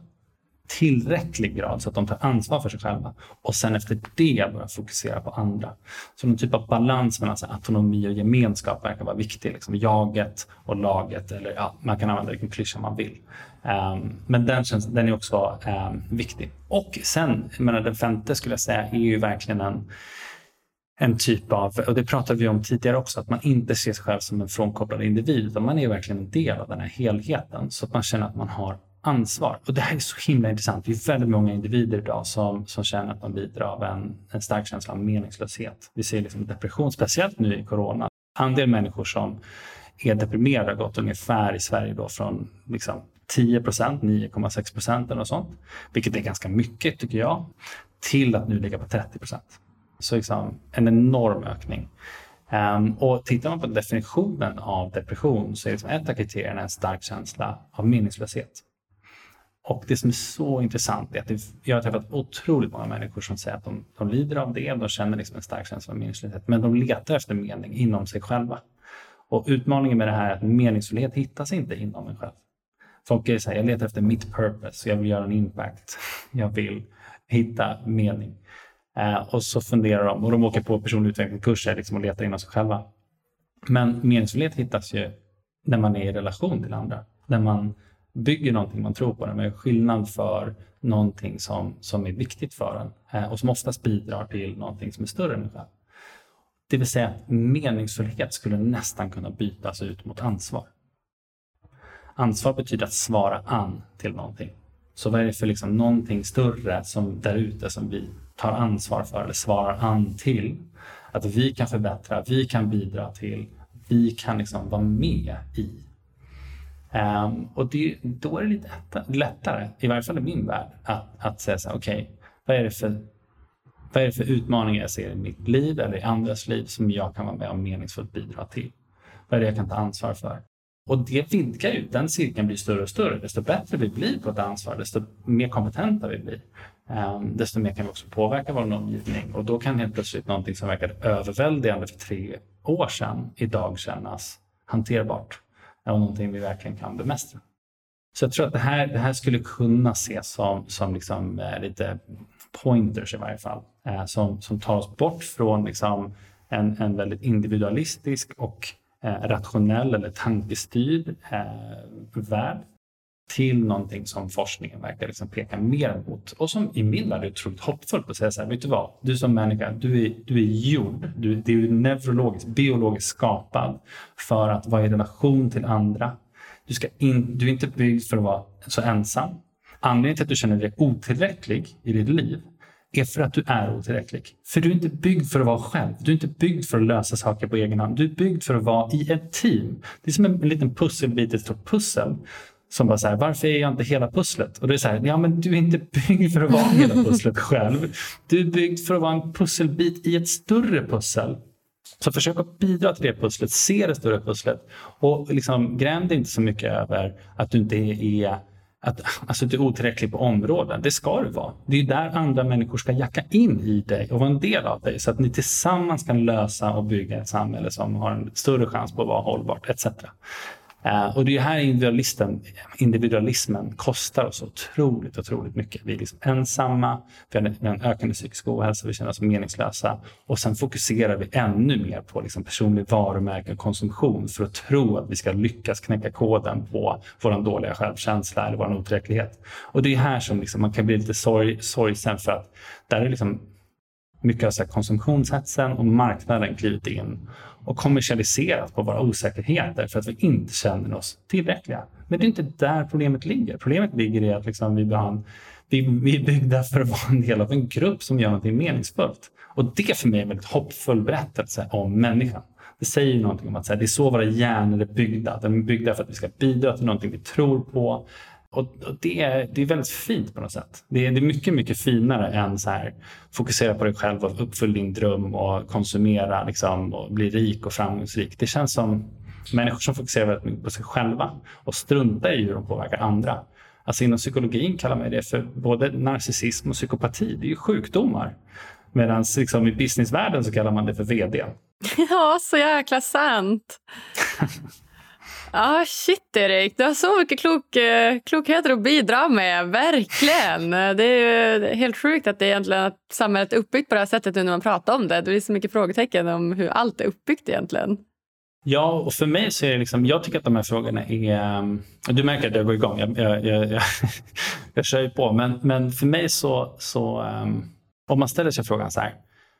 tillräcklig grad så att de tar ansvar för sig själva och sen efter det börja fokusera på andra. Så någon typ av balans mellan alltså, autonomi och gemenskap verkar vara viktig. Liksom jaget och laget, eller ja, man kan använda vilken klyscha man vill. Um, men den, känns, den är också um, viktig. Och sen, menar, den femte skulle jag säga är ju verkligen en en typ av, och det pratade vi om tidigare också, att man inte ser sig själv som en frånkopplad individ, utan man är verkligen en del av den här helheten så att man känner att man har ansvar. Och det här är så himla intressant. Det är väldigt många individer idag som, som känner att de lider av en, en stark känsla av meningslöshet. Vi ser liksom depression, speciellt nu i corona. Andel människor som är deprimerade har gått ungefär i Sverige då från liksom 10 procent, 9,6 procent eller något sånt, vilket är ganska mycket tycker jag, till att nu ligga på 30 procent. Så liksom en enorm ökning. Um, och tittar man på definitionen av depression så är liksom ett av kriterierna en stark känsla av meningslöshet. Och det som är så intressant är att det, jag har träffat otroligt många människor som säger att de, de lider av det, de känner liksom en stark känsla av meningslöshet, men de letar efter mening inom sig själva. Och utmaningen med det här är att meningsfullhet hittas inte inom en själv. Folk är så här, jag letar efter mitt purpose, jag vill göra en impact, jag vill hitta mening. Eh, och så funderar de och de åker på personlig utvecklingskurser liksom, och letar inom sig själva. Men meningsfullhet hittas ju när man är i relation till andra. När man bygger någonting man tror på, när man gör skillnad för någonting som, som är viktigt för en eh, och som oftast bidrar till någonting som är större än en själv. Det vill säga att meningsfullhet skulle nästan kunna bytas ut mot ansvar. Ansvar betyder att svara an till någonting. Så vad är det för liksom någonting större som där ute som vi tar ansvar för eller svarar an till? Att vi kan förbättra, vi kan bidra till, vi kan liksom vara med i. Um, och det, då är det lite lättare, i varje fall i min värld, att, att säga så här, okej, okay, vad är det för vad är det för utmaningar jag ser i mitt liv eller i andras liv som jag kan vara med och meningsfullt bidra till? Vad är det jag kan ta ansvar för? Och det vidgar ju, den cirkeln blir större och större. Desto bättre vi blir på att ta ansvar, desto mer kompetenta vi blir, Ehm, desto mer kan vi också påverka vår omgivning. Och då kan helt plötsligt någonting som verkade överväldigande för tre år sedan idag kännas hanterbart och någonting vi verkligen kan bemästra. Så jag tror att det här, det här skulle kunna ses som, som liksom, eh, lite pointers i varje fall, eh, som, som tar oss bort från liksom, en, en väldigt individualistisk och eh, rationell eller tankestyrd eh, värld till någonting som forskningen verkar liksom peka mer mot och som i min värld är otroligt hoppfullt att säga så här, vet du vad, du som människa, du är, du är gjord, du, du är neurologiskt, biologiskt skapad för att vara i relation till andra. Du, ska in, du är inte byggd för att vara så ensam. Anledningen till att du känner dig otillräcklig i ditt liv är för att du är otillräcklig. För du är inte byggd för att vara själv. Du är inte byggd för att lösa saker på egen hand. Du är byggd för att vara i ett team. Det är som en, en liten pusselbit i ett stort pussel. Som bara så här, varför är jag inte hela pusslet? Och det är så här, ja men du är inte byggd för att vara hela pusslet själv. Du är byggd för att vara en pusselbit i ett större pussel. Så försök att bidra till det pusslet, se det större pusslet och liksom gräm dig inte så mycket över att du inte är att alltså, du är otillräcklig på områden. Det ska du vara. Det är där andra människor ska jacka in i dig och vara en del av dig så att ni tillsammans kan lösa och bygga ett samhälle som har en större chans på att vara hållbart etc. Uh, och det är här individualisten, individualismen kostar oss otroligt, otroligt mycket. Vi är liksom ensamma, vi har en ökande psykisk ohälsa, vi känner oss meningslösa och sen fokuserar vi ännu mer på liksom personlig varumärke och konsumtion för att tro att vi ska lyckas knäcka koden på vår dåliga självkänsla eller vår otillräcklighet. Och det är här som liksom man kan bli lite sorg, sorgsen för att där är liksom mycket av konsumtionshetsen och marknaden klivit in och kommersialiserat på våra osäkerheter för att vi inte känner oss tillräckliga. Men det är inte där problemet ligger. Problemet ligger i att liksom vi, behand, vi, vi är byggda för att vara en del av en grupp som gör någonting meningsfullt. Och det för mig är en väldigt hoppfull berättelse om människan. Det säger ju någonting om att här, det är så våra hjärnor är byggda. De är byggda för att vi ska bidra till någonting vi tror på. Och, det, är, det är väldigt fint på något sätt. Det är, det är mycket, mycket finare än så här fokusera på dig själv och uppfylla din dröm och konsumera liksom, och bli rik och framgångsrik. Det känns som människor som fokuserar väldigt mycket på sig själva och struntar i hur de påverkar andra. Alltså inom psykologin kallar man det för både narcissism och psykopati. Det är ju sjukdomar. Medan liksom i businessvärlden så kallar man det för VD. Ja, så jäkla sant. ah, shit, Erik. Du har så mycket klok, eh, klokheter att bidra med. Verkligen. Det är helt sjukt att, det egentligen, att samhället är uppbyggt på det här sättet nu när man pratar om det. Det är så mycket frågetecken om hur allt är uppbyggt egentligen. Ja, och för mig så är det liksom, jag tycker att de här frågorna är... Ehm, du märker att jag går igång, jag, jag, jag, jag, jag kör ju på. Men, men för mig så, så ehm, om man ställer sig frågan så här,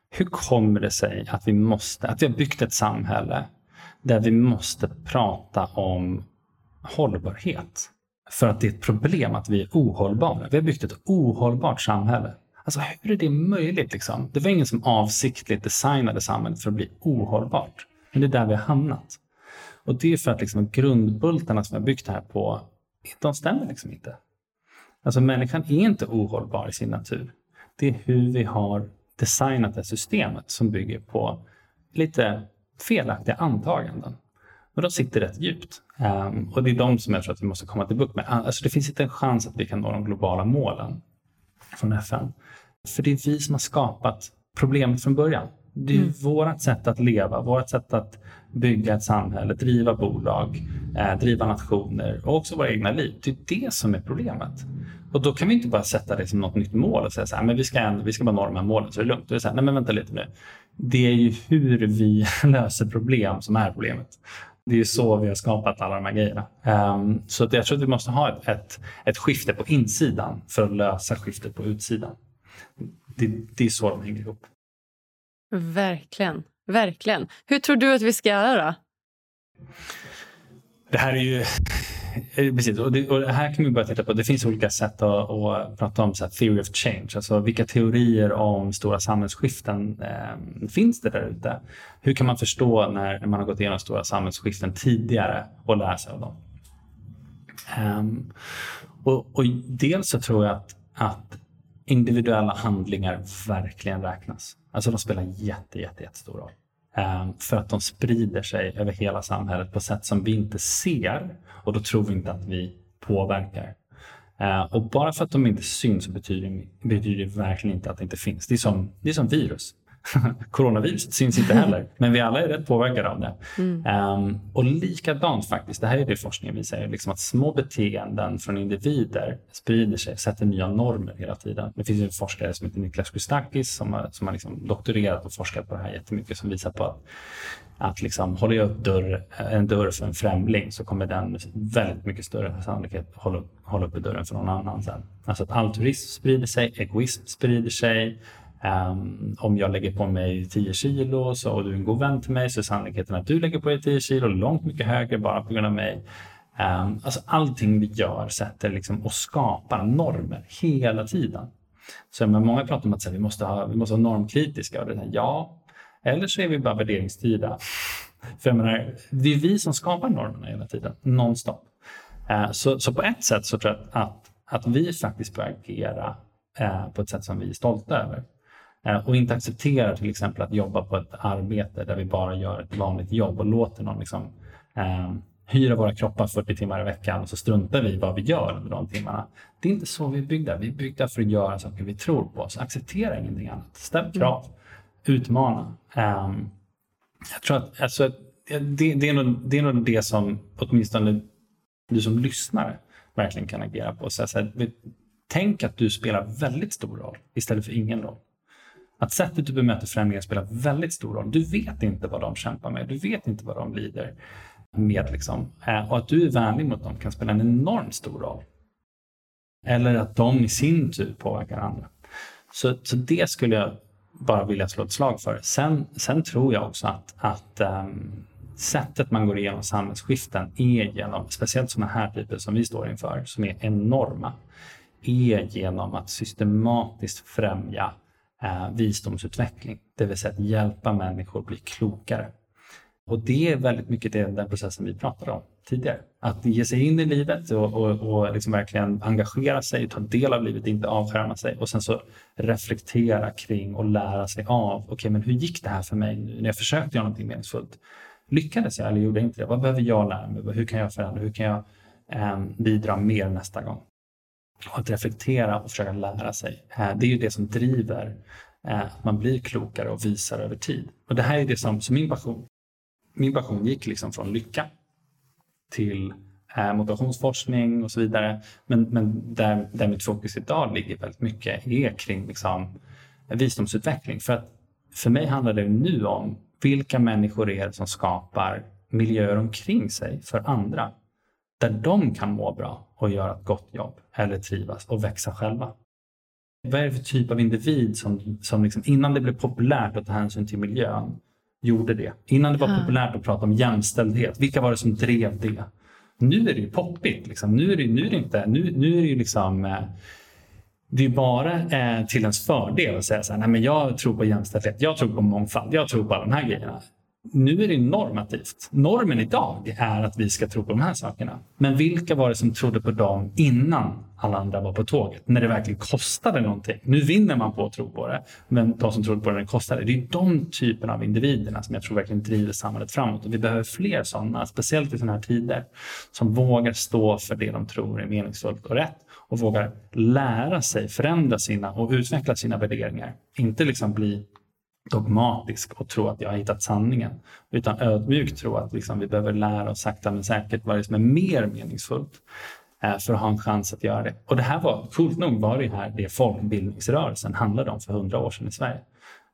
hur kommer det sig att vi måste, att vi har byggt ett samhälle där vi måste prata om hållbarhet. För att det är ett problem att vi är ohållbara. Vi har byggt ett ohållbart samhälle. Alltså hur är det möjligt? Liksom? Det var ingen som avsiktligt designade samhället för att bli ohållbart. Men det är där vi har hamnat. Och det är för att liksom grundbultarna som vi har byggt det här på, de stämmer liksom inte. Alltså människan är inte ohållbar i sin natur. Det är hur vi har designat det systemet som bygger på lite felaktiga antaganden. Och de sitter rätt djupt. Um, och det är de som jag tror att vi måste komma till bukt med. Alltså det finns inte en chans att vi kan nå de globala målen från FN. För det är vi som har skapat problemet från början. Det är mm. vårt sätt att leva, vårt sätt att bygga ett samhälle, driva bolag, eh, driva nationer och också våra egna liv. Det är det som är problemet. Och då kan vi inte bara sätta det som något nytt mål och säga så här, men vi ska, vi ska bara nå de här målen så är det lugnt. Och det är så här, nej men vänta lite nu. Det är ju hur vi löser problem som är problemet. Det är ju så vi har skapat alla de här grejerna. Um, så att jag tror att vi måste ha ett, ett, ett skifte på insidan för att lösa skiftet på utsidan. Det, det är så de hänger ihop. Verkligen. Verkligen. Hur tror du att vi ska göra då? Det här är ju... Eh, precis, och, det, och här kan vi börja titta på. Det finns olika sätt att, att prata om så theory of change. Alltså vilka teorier om stora samhällsskiften eh, finns det där ute? Hur kan man förstå när, när man har gått igenom stora samhällsskiften tidigare och lära sig av dem? Um, och, och dels så tror jag att, att individuella handlingar verkligen räknas. Alltså de spelar jätte, jätte, jättestor roll. Um, för att de sprider sig över hela samhället på sätt som vi inte ser och då tror vi inte att vi påverkar. Eh, och bara för att de inte syns så betyder, betyder det verkligen inte att det inte finns. Det är som, det är som virus. Coronaviruset syns inte heller, men vi alla är rätt påverkade av det. Mm. Um, och likadant faktiskt, det här är det forskningen visar, liksom att små beteenden från individer sprider sig, sätter nya normer hela tiden. Det finns en forskare som heter Niklas Koustakis som har, som har liksom doktorerat och forskat på det här jättemycket som visar på att att liksom, håller jag upp dörr, en dörr för en främling så kommer den väldigt mycket större sannolikhet hålla, hålla uppe dörren för någon annan sen. Alltså att altruism sprider sig, egoism sprider sig, Um, om jag lägger på mig 10 kilo så, och du är en god vän till mig så är sannolikheten att du lägger på dig 10 kilo långt mycket högre bara på grund av mig. Um, alltså allting vi gör sätter liksom och skapar normer hela tiden. Så men många pratar om att här, vi, måste ha, vi måste vara normkritiska. Och det här, ja, eller så är vi bara värderingsstyrda. För jag menar, det är vi som skapar normerna hela tiden, nonstop. Uh, så, så på ett sätt så tror jag att, att, att vi faktiskt börjar agera uh, på ett sätt som vi är stolta över. Eh, och inte accepterar till exempel att jobba på ett arbete där vi bara gör ett vanligt jobb och låter någon liksom, eh, hyra våra kroppar 40 timmar i veckan och så struntar vi i vad vi gör under de timmarna. Det är inte så vi är byggda. Vi är byggda för att göra saker vi tror på. Så acceptera ingenting annat. Ställ krav. Utmana. Um, jag tror att alltså, det, det, är nog, det är nog det som åtminstone du som lyssnare verkligen kan agera på. Så här, tänk att du spelar väldigt stor roll istället för ingen roll. Att sättet du bemöter främlingar spelar väldigt stor roll. Du vet inte vad de kämpar med. Du vet inte vad de lider med. Liksom. Eh, och att du är vänlig mot dem kan spela en enormt stor roll. Eller att de i sin tur påverkar andra. Så, så det skulle jag bara vilja slå ett slag för. Sen, sen tror jag också att, att um, sättet man går igenom samhällsskiften är genom, speciellt sådana här typer som vi står inför, som är enorma, är genom att systematiskt främja Eh, visdomsutveckling, det vill säga att hjälpa människor att bli klokare. Och det är väldigt mycket det, den processen vi pratade om tidigare. Att ge sig in i livet och, och, och liksom verkligen engagera sig, ta del av livet, inte avskärma sig och sen så reflektera kring och lära sig av, okej okay, men hur gick det här för mig nu när jag försökte göra någonting meningsfullt? Lyckades jag eller gjorde jag inte det? Vad behöver jag lära mig? Hur kan jag förändra? Hur kan jag eh, bidra mer nästa gång? Och att reflektera och försöka lära sig. Eh, det är ju det som driver eh, att man blir klokare och visar över tid. Och det här är det som, som min passion. Min passion gick liksom från lycka till eh, motivationsforskning och så vidare. Men, men där, där mitt fokus idag ligger väldigt mycket är kring liksom visdomsutveckling. För att för mig handlar det nu om vilka människor är det som skapar miljöer omkring sig för andra där de kan må bra och göra ett gott jobb eller trivas och växa själva. Vad är det för typ av individ som, som liksom, innan det blev populärt att ta hänsyn till miljön gjorde det? Innan det var ja. populärt att prata om jämställdhet, vilka var det som drev det? Nu är det ju poppigt. Liksom. Nu, är det, nu är det inte, nu, nu är det ju liksom eh, det är bara eh, till ens fördel att säga så här, nej men jag tror på jämställdhet, jag tror på mångfald, jag tror på alla de här grejerna nu är det normativt. Normen idag är att vi ska tro på de här sakerna. Men vilka var det som trodde på dem innan alla andra var på tåget? När det verkligen kostade någonting. Nu vinner man på att tro på det, men de som trodde på det när det kostade. Det är de typerna av individerna som jag tror verkligen driver samhället framåt. Och vi behöver fler sådana, speciellt i sådana här tider, som vågar stå för det de tror är meningsfullt och rätt och vågar lära sig, förändra sina och utveckla sina värderingar. Inte liksom bli dogmatisk och tro att jag har hittat sanningen. Utan ödmjukt tro att liksom vi behöver lära oss sakta men säkert vad det är som är mer meningsfullt eh, för att ha en chans att göra det. Och det här var, coolt nog var det här det folkbildningsrörelsen handlade om för hundra år sedan i Sverige.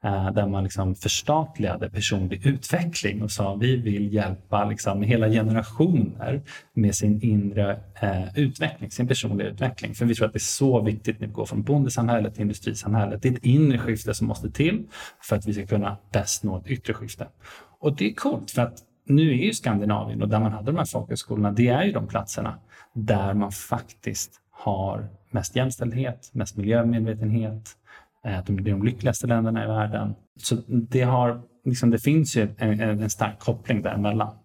Eh, där man liksom förstatligade personlig utveckling och sa vi vill hjälpa liksom hela generationer med sin inre eh, utveckling, sin personliga utveckling. För vi tror att det är så viktigt när vi går från bondesamhället till industrisamhället. Det är ett inre skifte som måste till för att vi ska kunna bäst nå ett yttre skifte. Och det är coolt för att nu är ju Skandinavien och där man hade de här folkhögskolorna, det är ju de platserna där man faktiskt har mest jämställdhet, mest miljömedvetenhet, att de är de lyckligaste länderna i världen. Så det, har, liksom, det finns ju en, en, stark koppling däremellan.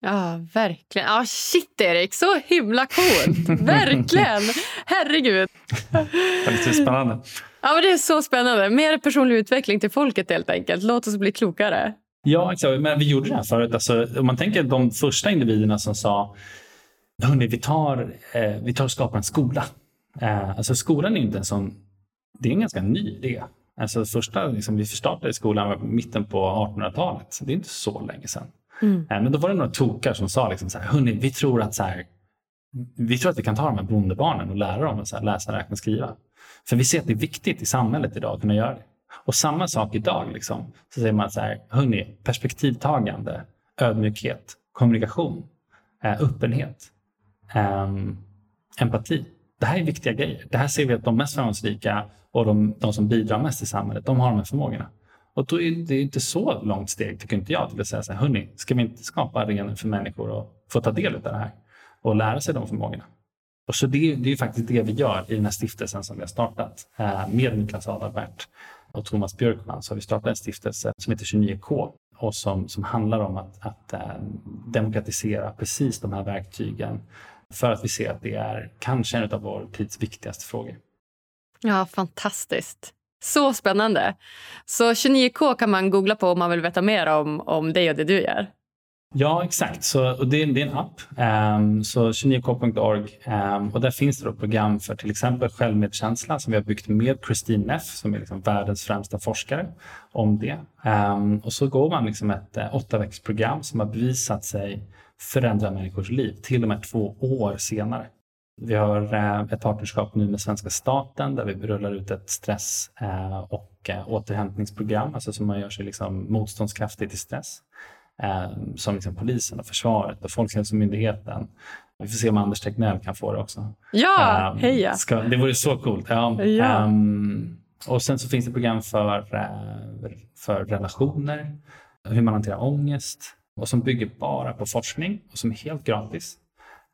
Ja, verkligen. Ja, shit, Erik. Så himla coolt. verkligen. Herregud. Det är spännande. Ja, men det är så spännande. Mer personlig utveckling till folket helt enkelt. Låt oss bli klokare. Ja, exakt. Men vi gjorde det här förut. Alltså, om man tänker de första individerna som sa Hörrni, vi tar, eh, vi tar och skapar en skola. Eh, alltså skolan är inte en sån det är en ganska ny idé. Alltså första, liksom, vi startade skolan var mitten på 1800-talet. Det är inte så länge sedan. Mm. Eh, men då var det några tokar som sa liksom så här, Hörrni, vi tror att så här, vi tror att vi kan ta de här bondebarnen och lära dem att så här, läsa, räkna och skriva. För vi ser att det är viktigt i samhället idag att kunna göra det. Och samma sak idag. Liksom, så säger man så här, hörni, perspektivtagande, ödmjukhet, kommunikation, eh, öppenhet, eh, empati. Det här är viktiga grejer. Det här ser vi att de mest framgångsrika och de, de som bidrar mest i samhället, de har de här förmågorna. Och då är det inte så långt steg, tycker inte jag, till att säga så här, hörni, ska vi inte skapa arenor för människor att få ta del av det här och lära sig de förmågorna? Och så det, det är faktiskt det vi gör i den här stiftelsen som vi har startat eh, med Niklas Adalbert och Thomas Björkman. Så har vi startat en stiftelse som heter 29K och som, som handlar om att, att eh, demokratisera precis de här verktygen för att vi ser att det är kanske en av vår tids viktigaste frågor. Ja, fantastiskt. Så spännande. Så 29K kan man googla på om man vill veta mer om, om dig och det du gör. Ja, exakt. Så, och det, det är en app. Um, så 29k.org. Um, ehm, och där finns det program för till exempel självmedkänsla som vi har byggt med Christine Neff som är liksom världens främsta forskare om det. Um, och så går man liksom ett uh, åtta program som har bevisat sig förändra människors liv till och med två år senare. Vi har eh, ett partnerskap nu med svenska staten där vi rullar ut ett stress eh, och eh, återhämtningsprogram, alltså som man gör sig liksom motståndskraftig till stress. Som liksom polisen och försvaret och Folkhälsomyndigheten. Vi får se om Anders Tegnell kan få det också. Ja, um, heja! Ska, det vore så coolt. Ja. ja. Um, och sen så finns det program för, för relationer, hur man hanterar ångest och som bygger bara på forskning och som är helt gratis.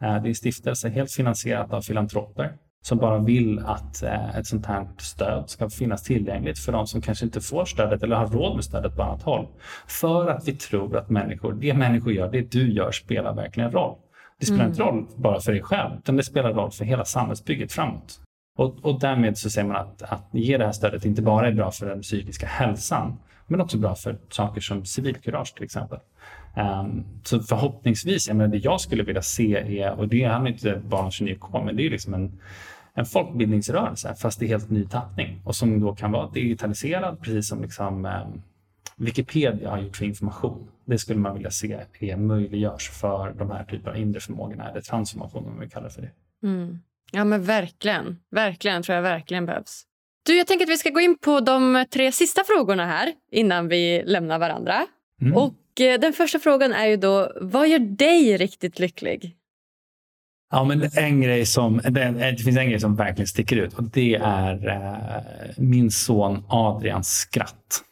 Eh, det är en stiftelse helt finansierat av filantroper som bara vill att eh, ett sånt här stöd ska finnas tillgängligt för de som kanske inte får stödet eller har råd med stödet på annat håll. För att vi tror att människor, det människor gör, det du gör spelar verkligen roll. Det spelar mm. inte roll bara för dig själv, utan det spelar roll för hela samhällsbygget framåt. Och, och därmed så säger man att, att ge det här stödet inte bara är bra för den psykiska hälsan, men också bra för saker som civilkurage till exempel. Um, så förhoppningsvis, jag menar, det jag skulle vilja se är, och det handlar inte bara om 29K, men det är liksom en, en folkbildningsrörelse fast i helt ny tappning och som då kan vara digitaliserad precis som liksom, um, Wikipedia har gjort för information. Det skulle man vilja se är möjliggörs för de här typerna av inre förmågorna eller transformation om vi kallar det för det. Mm. Ja men verkligen, verkligen tror jag verkligen behövs. Du, jag tänker att vi ska gå in på de tre sista frågorna här innan vi lämnar varandra. Mm. Och den första frågan är ju då, vad gör dig riktigt lycklig? Ja, men en grej som, det, finns en grej som verkligen sticker ut och det är eh, min son Adrians skratt.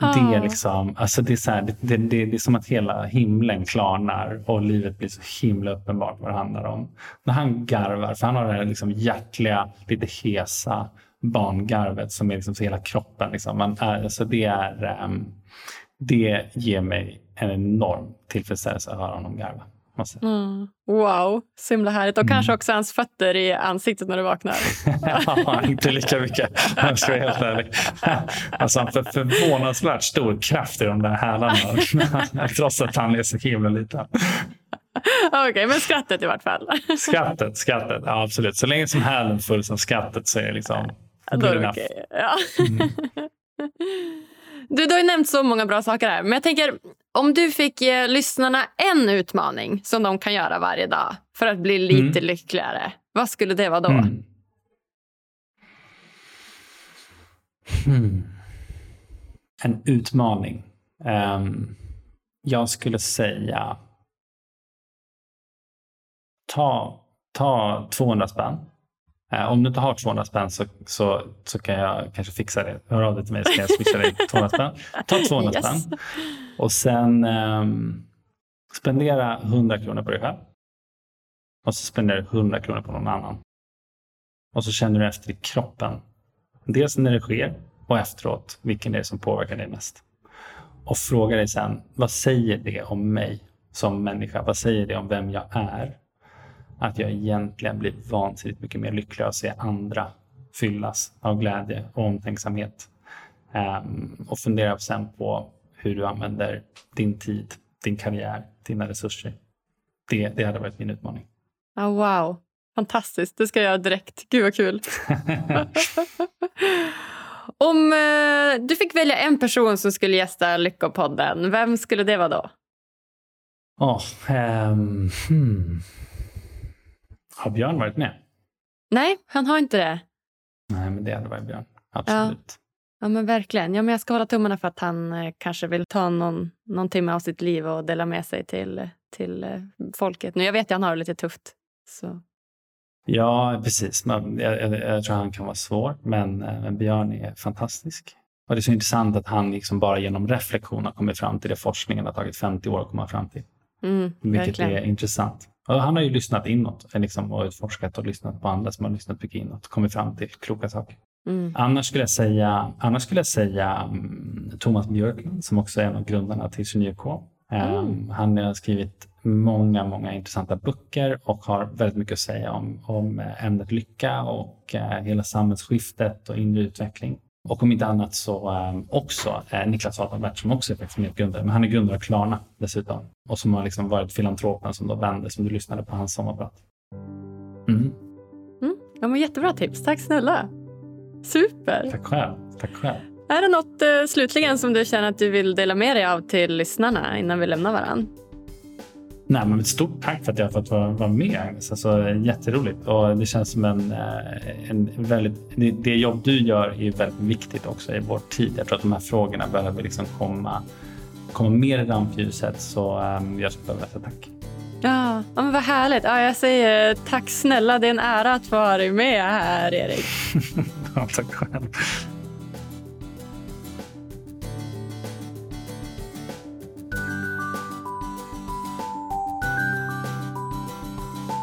Ah. Det, är liksom, alltså det, är så här, det, det, det, är som att hela himlen klarnar och livet blir så himla uppenbart vad det handlar om. När han garvar, för han har det här liksom hjärtliga, lite hesa barngarvet som är liksom så hela kroppen. Liksom. Man, alltså det är, um, det ger mig en enorm tillfredsställelse att höra honom garva. Mm. Wow, så himla härligt. Och mm. kanske också hans fötter i ansiktet när du vaknar. ja, inte lika mycket om jag ska vara helt ärlig. Alltså, han har förvånansvärt stor kraft i de där hälarna trots att han är så himla liten. Okej, okay, men skrattet i vart fall. skrattet, skrattet. Ja, absolut. Så länge som hälen full som skrattet så är det liksom Då är det okay. ja. Mm. Du, du har ju nämnt så många bra saker här. Men jag tänker, om du fick ge lyssnarna en utmaning som de kan göra varje dag för att bli lite mm. lyckligare, vad skulle det vara då? Mm. Hmm. En utmaning. Um, jag skulle säga ta, ta 200 spänn Eh, om du inte har 200 spänn så, så, så kan jag kanske fixa det. Hör av dig till mig så kan jag swisha dig 200 spänn. Ta 200 yes. spänn och sen um, spendera 100 kronor på dig själv. Och så spenderar du 100 kronor på någon annan. Och så känner du efter i kroppen. Dels när det sker och efteråt vilken det är som påverkar dig mest. Och fråga dig sen, vad säger det om mig som människa? Vad säger det om vem jag är? Att jag egentligen blir vansinnigt mycket mer lycklig av att se andra fyllas av glädje och omtänksamhet. Um, och fundera sen på hur du använder din tid, din karriär, dina resurser. Det, det hade varit min utmaning. Oh, wow, fantastiskt. Det ska jag göra direkt. Gud vad kul. Om eh, du fick välja en person som skulle gästa Lyckopodden, vem skulle det vara då? Oh, um, hmm. Har Björn varit med? Nej, han har inte det. Nej, men det hade varit Björn. Absolut. Ja. Ja men verkligen. Ja, men jag ska hålla tummarna för att han eh, kanske vill ta någon, någon timme av sitt liv och dela med sig till, till eh, folket. Nu, jag vet att han har det lite tufft. Så. Ja, precis. Man, jag, jag, jag, tror han kan vara svår, men, eh, men Björn är fantastisk. Och Det är så intressant att han liksom bara genom reflektion har kommit fram till det forskningen har tagit 50 år att komma fram till. Mm, Vilket verkligen. är intressant. Han har ju lyssnat inåt liksom, och utforskat och lyssnat på andra som har lyssnat mycket inåt och kommit fram till kloka saker. Mm. Annars skulle jag säga, annars skulle jag säga um, Thomas Björklund som också är en av grundarna till Synyrk. Mm. Um, han har skrivit många, många intressanta böcker och har väldigt mycket att säga om, om eh, ämnet lycka och uh, hela samhällsskiftet och inre utveckling. Och om inte annat så um, också eh, Niklas Adalbert som också är faktiskt medgrundare, men han är grundare av Klarna dessutom. Och som har liksom varit filantropen som då vände, som du lyssnade på hans sommarprat. Mm. Mm. Ja, men jättebra tips. Tack snälla. Super. Tack själv. Tack själv. Är det något eh, slutligen som du känner att du vill dela med dig av till lyssnarna innan vi lämnar varandra? Nej, men stort tack för att jag har fått vara, med Agnes. Alltså, jätteroligt och det känns som en, eh, en väldigt... Det, jobb du gör är väldigt viktigt också i vår tid. Jag tror att de här frågorna behöver liksom komma, komma mer i rampljuset så um, jag skulle behöva säga tack. Ja, men vad härligt. Ja, jag säger tack snälla. Det är en ära att få vara med här, Erik. ja, tack själv.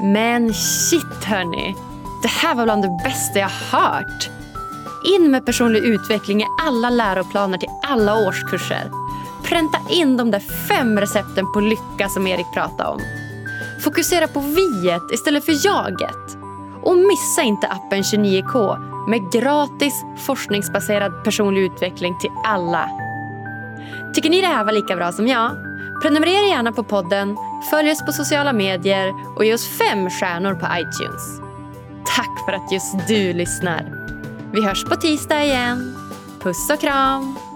Men shit hörni, det här var bland det bästa jag hört. In med personlig utveckling i alla läroplaner till alla årskurser. Pränta in de där fem recepten på lycka som Erik pratade om. Fokusera på viet istället för jaget. Och missa inte appen 29K med gratis forskningsbaserad personlig utveckling till alla. Tycker ni det här var lika bra som jag? Prenumerera gärna på podden, följ oss på sociala medier och ge oss fem stjärnor på iTunes. Tack för att just du lyssnar. Vi hörs på tisdag igen. Puss och kram!